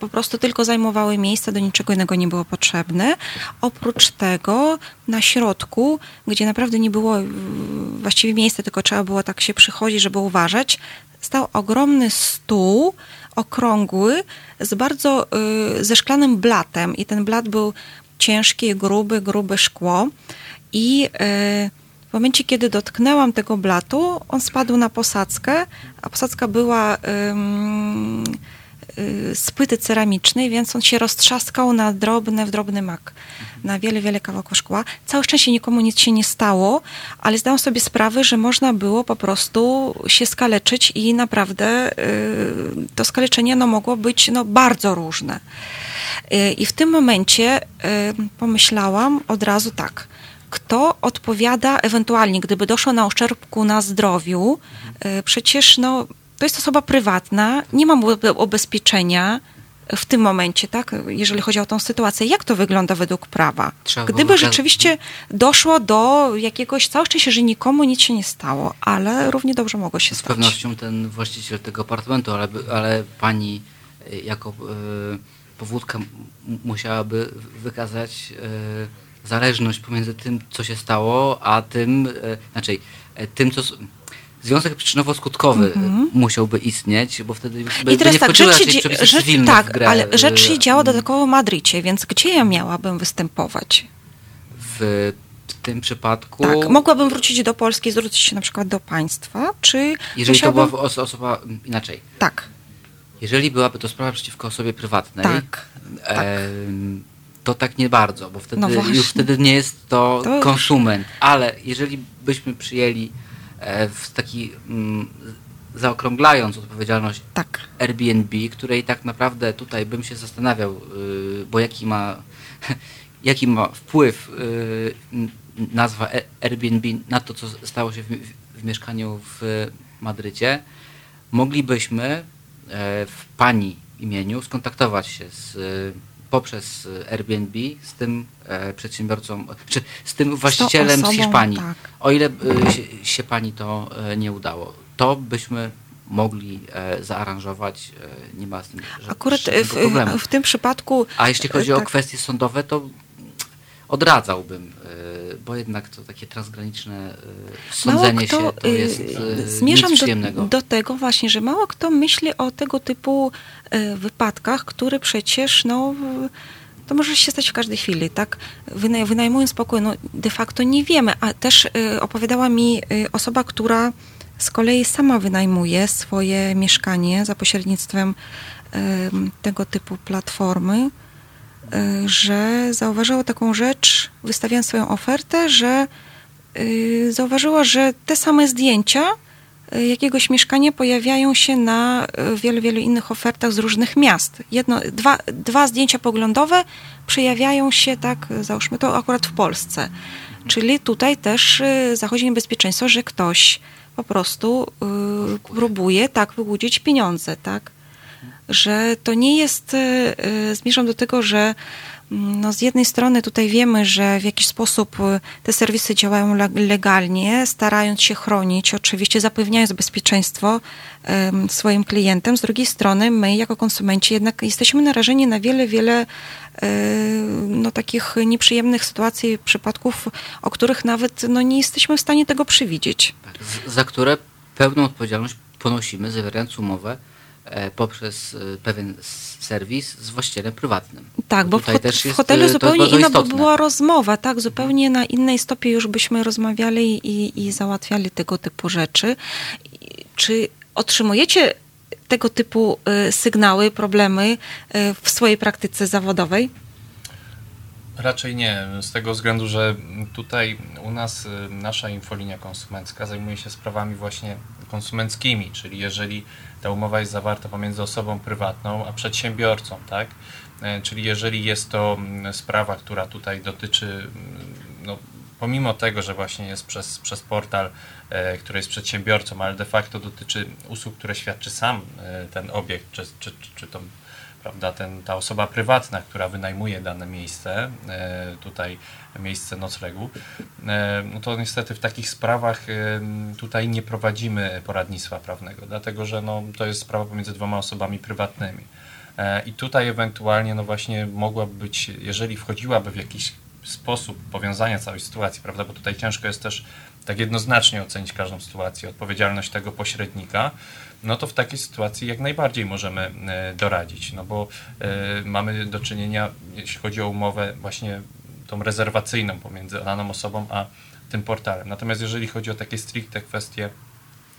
po prostu tylko zajmowały miejsce, do niczego innego nie było potrzebne. Oprócz tego na środku, gdzie naprawdę nie było y, właściwie miejsca, tylko trzeba było tak się przychodzić, żeby uważać, stał ogromny stół, okrągły, z bardzo, y, ze szklanym blatem. I ten blat był ciężki, gruby, grube szkło. I y, w momencie, kiedy dotknęłam tego blatu, on spadł na posadzkę, a posadzka była z płyty ceramicznej, więc on się roztrzaskał na drobne, w drobny mak, na wiele, wiele kawałków szkła. Całe szczęście nikomu nic się nie stało, ale zdałam sobie sprawę, że można było po prostu się skaleczyć i naprawdę y, to skaleczenie no, mogło być no, bardzo różne. Y, I w tym momencie y, pomyślałam od razu tak, kto odpowiada ewentualnie, gdyby doszło na uszczerbku na zdrowiu, y, przecież no, to jest osoba prywatna, nie mam ubezpieczenia w tym momencie, tak, jeżeli chodzi o tą sytuację. Jak to wygląda według prawa? Trzeba Gdyby rzeczywiście doszło do jakiegoś, całe szczęście, że nikomu nic się nie stało, ale równie dobrze mogło się Z stać. pewnością ten właściciel tego apartamentu, ale, ale pani y, jako y, powódka musiałaby wykazać y, zależność pomiędzy tym, co się stało, a tym, y, tym, co... Związek przyczynowo-skutkowy y, musiałby istnieć, bo wtedy już by, Mhm. I teraz by nie tak, rzecz się, rzecz, tak, grę. ale rzecz się działa dodatkowo w Madrycie, więc gdzie ja miałabym występować? W tym przypadku... Tak, mogłabym wrócić do Polski, zwrócić się na przykład do państwa, czy Jeżeli to była oso- osoba... Inaczej. Tak, Jeżeli byłaby to sprawa przeciwko osobie prywatnej, tak, tak. em, to tak nie bardzo, bo wtedy No już wtedy nie jest to, To konsument. Ale jeżeli byśmy przyjęli e, w taki mm, zaokrąglając odpowiedzialność tak. Airbnb, której tak naprawdę tutaj bym się zastanawiał, y, bo jaki ma, jaki ma wpływ y, n- nazwa E- Airbnb na to, co stało się w, w mieszkaniu w Madrycie, moglibyśmy e, w pani imieniu skontaktować się z, poprzez Airbnb z tym e, przedsiębiorcą, czy z tym właścicielem z, osobą, Hiszpanii. tak. O ile e, się, się pani to e, nie udało, to byśmy mogli e, zaaranżować, e, nie ma z tym ża- Akurat żadnego w, problemu. w tym przypadku. A jeśli chodzi o tak. kwestie sądowe, to odradzałbym, e, bo jednak to takie transgraniczne Mało sądzenie kto, się to y, jest e, Zmierzam nic do, przyjemnego. do tego właśnie, że mało kto myśli o tego typu y, wypadkach, które przecież no, y, to może się stać w każdej chwili, tak? Wynaj, wynajmując pokój, no de facto nie wiemy, a też y, opowiadała mi y, osoba, która z kolei sama wynajmuje swoje mieszkanie za pośrednictwem y, tego typu platformy, y, że zauważyła taką rzecz, wystawiając swoją ofertę, że y, zauważyła, że te same zdjęcia y, jakiegoś mieszkania pojawiają się na y, wielu, wielu innych ofertach z różnych miast. Jedno, dwa, dwa zdjęcia poglądowe przejawiają się, tak, y, załóżmy to akurat w Polsce. Czyli tutaj też y, zachodzi niebezpieczeństwo, że ktoś po prostu y, próbuje tak wyłudzić pieniądze, tak? Że to nie jest, y, y, zmierzam do tego, że mm, no z jednej strony tutaj wiemy, że w jakiś sposób y, te serwisy działają le- legalnie, starając się chronić, oczywiście zapewniając bezpieczeństwo swoim klientem. Z drugiej strony my jako konsumenci jednak jesteśmy narażeni na wiele, wiele e, no, takich nieprzyjemnych sytuacji, przypadków, o których nawet no, nie jesteśmy w stanie tego przewidzieć. Tak, za które pełną odpowiedzialność ponosimy, zawierając umowę e, poprzez e, pewien serwis z właścicielem prywatnym. Tak, bo w, tutaj hot- też w jest, hotelu e, zupełnie inna by była rozmowa, tak, zupełnie na innej stopie już byśmy rozmawiali i, i załatwiali tego typu rzeczy. Czy otrzymujecie tego typu sygnały, problemy w swojej praktyce zawodowej? Raczej nie, z tego względu, że tutaj u nas nasza infolinia konsumencka zajmuje się sprawami właśnie konsumenckimi, czyli jeżeli ta umowa jest zawarta pomiędzy osobą prywatną a przedsiębiorcą, tak? E, Czyli jeżeli jest to mm, sprawa, która tutaj dotyczy, mm, no, pomimo tego, że właśnie jest przez, przez portal, e, który jest przedsiębiorcą, ale de facto dotyczy usług, które świadczy sam e, ten obiekt, czy, czy, czy, to prawda, ten, ta osoba prywatna, która wynajmuje dane miejsce, tutaj miejsce noclegu, e, no to niestety w takich sprawach e, tutaj nie prowadzimy poradnictwa prawnego, dlatego że no, to jest sprawa pomiędzy dwoma osobami prywatnymi. E, I tutaj ewentualnie, no właśnie, mogłaby być, jeżeli wchodziłaby w jakiś sposób powiązania całej sytuacji, prawda, bo tutaj ciężko jest też tak jednoznacznie ocenić każdą sytuację, odpowiedzialność tego pośrednika, no to w takiej sytuacji jak najbardziej możemy doradzić, no bo mamy do czynienia, jeśli chodzi o umowę właśnie tą rezerwacyjną pomiędzy daną osobą a tym portalem. Natomiast jeżeli chodzi o takie stricte kwestie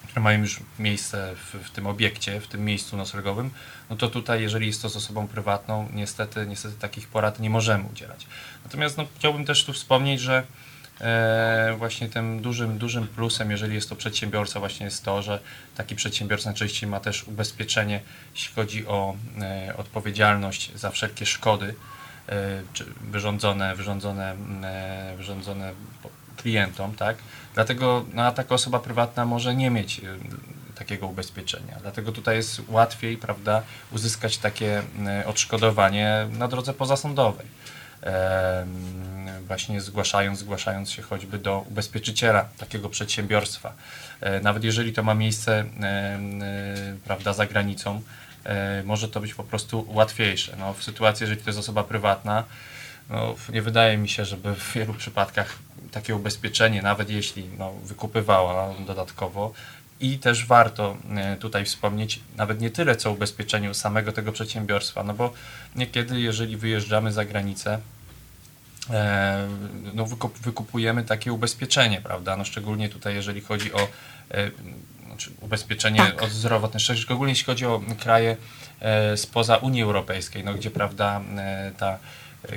które mają już miejsce w, w tym obiekcie, w tym miejscu noclegowym, no to tutaj, jeżeli jest to z osobą prywatną, niestety, niestety takich porad nie możemy udzielać. Natomiast no, chciałbym też tu wspomnieć, że e, właśnie tym dużym, dużym plusem, jeżeli jest to przedsiębiorca, właśnie jest to, że taki przedsiębiorca najczęściej ma też ubezpieczenie, jeśli chodzi o e, odpowiedzialność za wszelkie szkody wyrządzone, wyrządzone, e, wyrządzone klientom, tak? Dlatego no, taka osoba prywatna może nie mieć y, takiego ubezpieczenia. Dlatego tutaj jest łatwiej, prawda, uzyskać takie odszkodowanie na drodze pozasądowej. Właśnie zgłaszając, zgłaszając się choćby do ubezpieczyciela takiego przedsiębiorstwa. E, Nawet jeżeli to ma miejsce prawda, za granicą, e, może to być po prostu łatwiejsze. No, w sytuacji, jeżeli to jest osoba prywatna, no, nie wydaje mi się, żeby w wielu przypadkach takie ubezpieczenie, nawet jeśli no, wykupywała dodatkowo, i też warto e, tutaj wspomnieć nawet nie tyle co ubezpieczeniu samego tego przedsiębiorstwa, no bo niekiedy, jeżeli wyjeżdżamy za granicę, e, no, wykup, wykupujemy takie ubezpieczenie, prawda? No, szczególnie tutaj, jeżeli chodzi o e, znaczy ubezpieczenie Tak. zdrowotne, szczególnie jeśli chodzi o kraje e, spoza Unii Europejskiej, no, gdzie prawda e, ta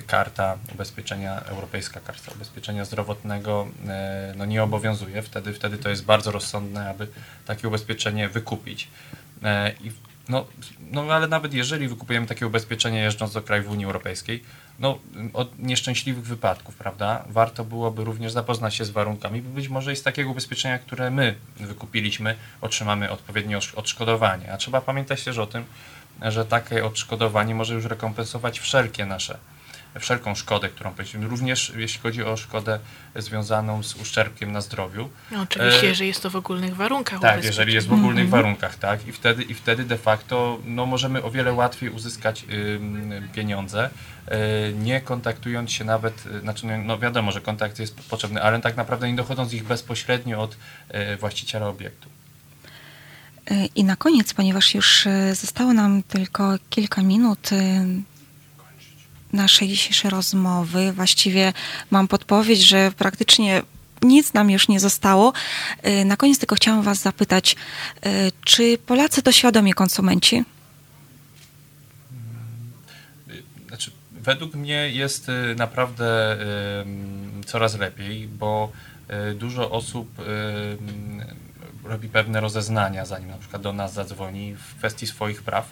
karta ubezpieczenia, europejska karta ubezpieczenia zdrowotnego e, no, nie obowiązuje. Wtedy, wtedy to jest bardzo rozsądne, aby takie ubezpieczenie wykupić. I No, no ale nawet jeżeli wykupujemy takie ubezpieczenie jeżdżąc do krajów Unii Europejskiej, no od nieszczęśliwych wypadków, prawda, warto byłoby również zapoznać się z warunkami, bo być może i z takiego ubezpieczenia, które my wykupiliśmy, otrzymamy odpowiednie odszkodowanie. A trzeba pamiętać też o tym, że takie odszkodowanie może już rekompensować wszelkie nasze wszelką szkodę, którą ponieśliśmy, również jeśli chodzi o szkodę związaną z uszczerbkiem na zdrowiu. No, oczywiście, e, jeżeli jest to w ogólnych warunkach. Tak, jeżeli jest w ogólnych mm -hmm. warunkach, tak. I wtedy, I wtedy de facto no, możemy o wiele łatwiej uzyskać y, pieniądze, y, nie kontaktując się nawet, y, znaczy no wiadomo, że kontakt jest potrzebny, ale tak naprawdę nie dochodząc ich bezpośrednio od y, właściciela obiektu. I na koniec, ponieważ już zostało nam tylko kilka minut naszej dzisiejszej rozmowy. Właściwie mam podpowiedź, że praktycznie nic nam już nie zostało. Y, na koniec tylko chciałam Was zapytać, y, czy Polacy to świadomi konsumenci? Znaczy, według mnie jest y, naprawdę coraz lepiej, bo dużo osób robi pewne rozeznania, zanim na przykład do nas zadzwoni w kwestii swoich praw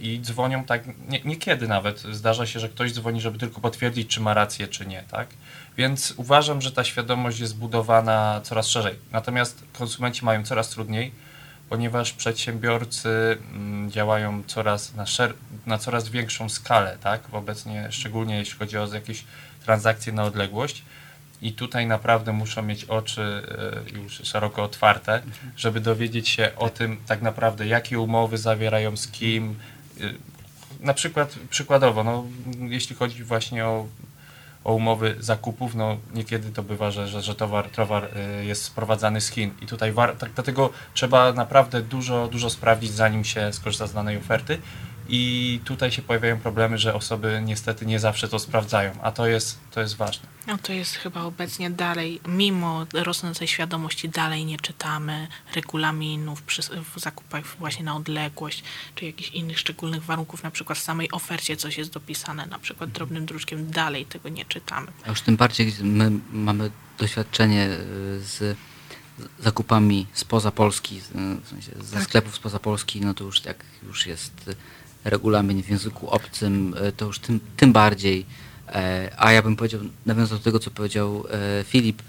i dzwonią tak, nie, niekiedy nawet zdarza się, że ktoś dzwoni, żeby tylko potwierdzić, czy ma rację, czy nie, tak? Więc uważam, że ta świadomość jest budowana coraz szerzej. Natomiast konsumenci mają coraz trudniej, ponieważ przedsiębiorcy mm, działają coraz na, szer- na coraz większą skalę, tak? Obecnie, szczególnie jeśli chodzi o jakieś transakcje na odległość i tutaj naprawdę muszą mieć oczy e, już szeroko otwarte, żeby dowiedzieć się o tym tak naprawdę, jakie umowy zawierają z kim. E, na przykład, przykładowo, no, jeśli chodzi właśnie o, o umowy zakupów, no niekiedy to bywa, że, że, że towar, towar e, jest sprowadzany z Chin i tutaj war, tak, dlatego trzeba naprawdę dużo, dużo sprawdzić, zanim się skorzysta z danej oferty i tutaj się pojawiają problemy, że osoby niestety nie zawsze to sprawdzają, a to jest, to jest ważne. No to jest chyba obecnie dalej, mimo rosnącej świadomości, dalej nie czytamy regulaminów przy, w zakupach właśnie na odległość, czy jakichś innych szczególnych warunków, na przykład w samej ofercie coś jest dopisane, na przykład drobnym druczkiem, dalej tego nie czytamy. A już tym bardziej my mamy doświadczenie y, z zakupami spoza Polski, w sensie ze tak. sklepów spoza Polski, no to już jak już jest regulamin w języku obcym, e, to już tym, tym bardziej. E, a ja bym powiedział, nawiązał do tego, co powiedział e, Filip,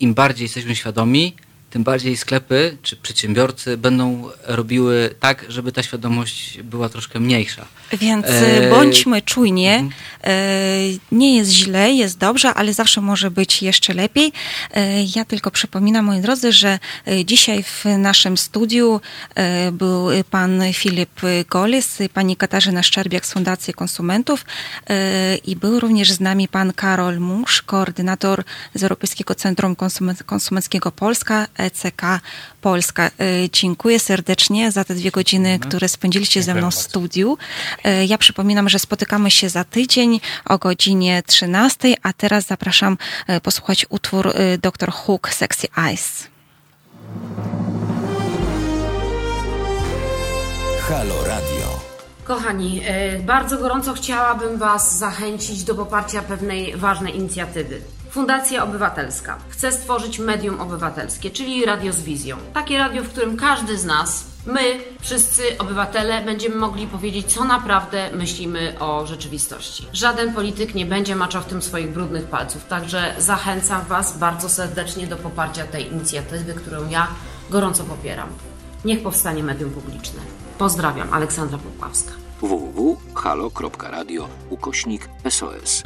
im bardziej jesteśmy świadomi, tym bardziej sklepy czy przedsiębiorcy będą robiły tak, żeby ta świadomość była troszkę mniejsza. Więc e... bądźmy czujnie. Mhm. Nie jest źle, jest dobrze, ale zawsze może być jeszcze lepiej. E, ja tylko przypominam, moi drodzy, że e, dzisiaj w naszym studiu był pan Filip Golis, pani Katarzyna Szczerbiak z Fundacji Konsumentów i był również z nami pan Karol Musz, koordynator z Europejskiego Centrum Konsumenckiego Polska, ECK Polska. Dziękuję serdecznie za te dwie godziny, mhm. które spędziliście Dziękuję ze mną w studiu. E, ja przypominam, że spotykamy się za tydzień o godzinie 13, a teraz zapraszam e, posłuchać utwór e, Dr. Hook Sexy Eyes. Halo Radio. Kochani, bardzo gorąco chciałabym Was zachęcić do poparcia pewnej ważnej inicjatywy. Fundacja Obywatelska chce stworzyć medium obywatelskie, czyli radio z wizją. Takie radio, w którym każdy z nas my, wszyscy obywatele, będziemy mogli powiedzieć, co naprawdę myślimy o rzeczywistości. Żaden polityk nie będzie maczał w tym swoich brudnych palców, także zachęcam Was bardzo serdecznie do poparcia tej inicjatywy, którą ja gorąco popieram. Niech powstanie medium publiczne. Pozdrawiam, Aleksandra Popławska. www.halo.radio ukośnik SOS.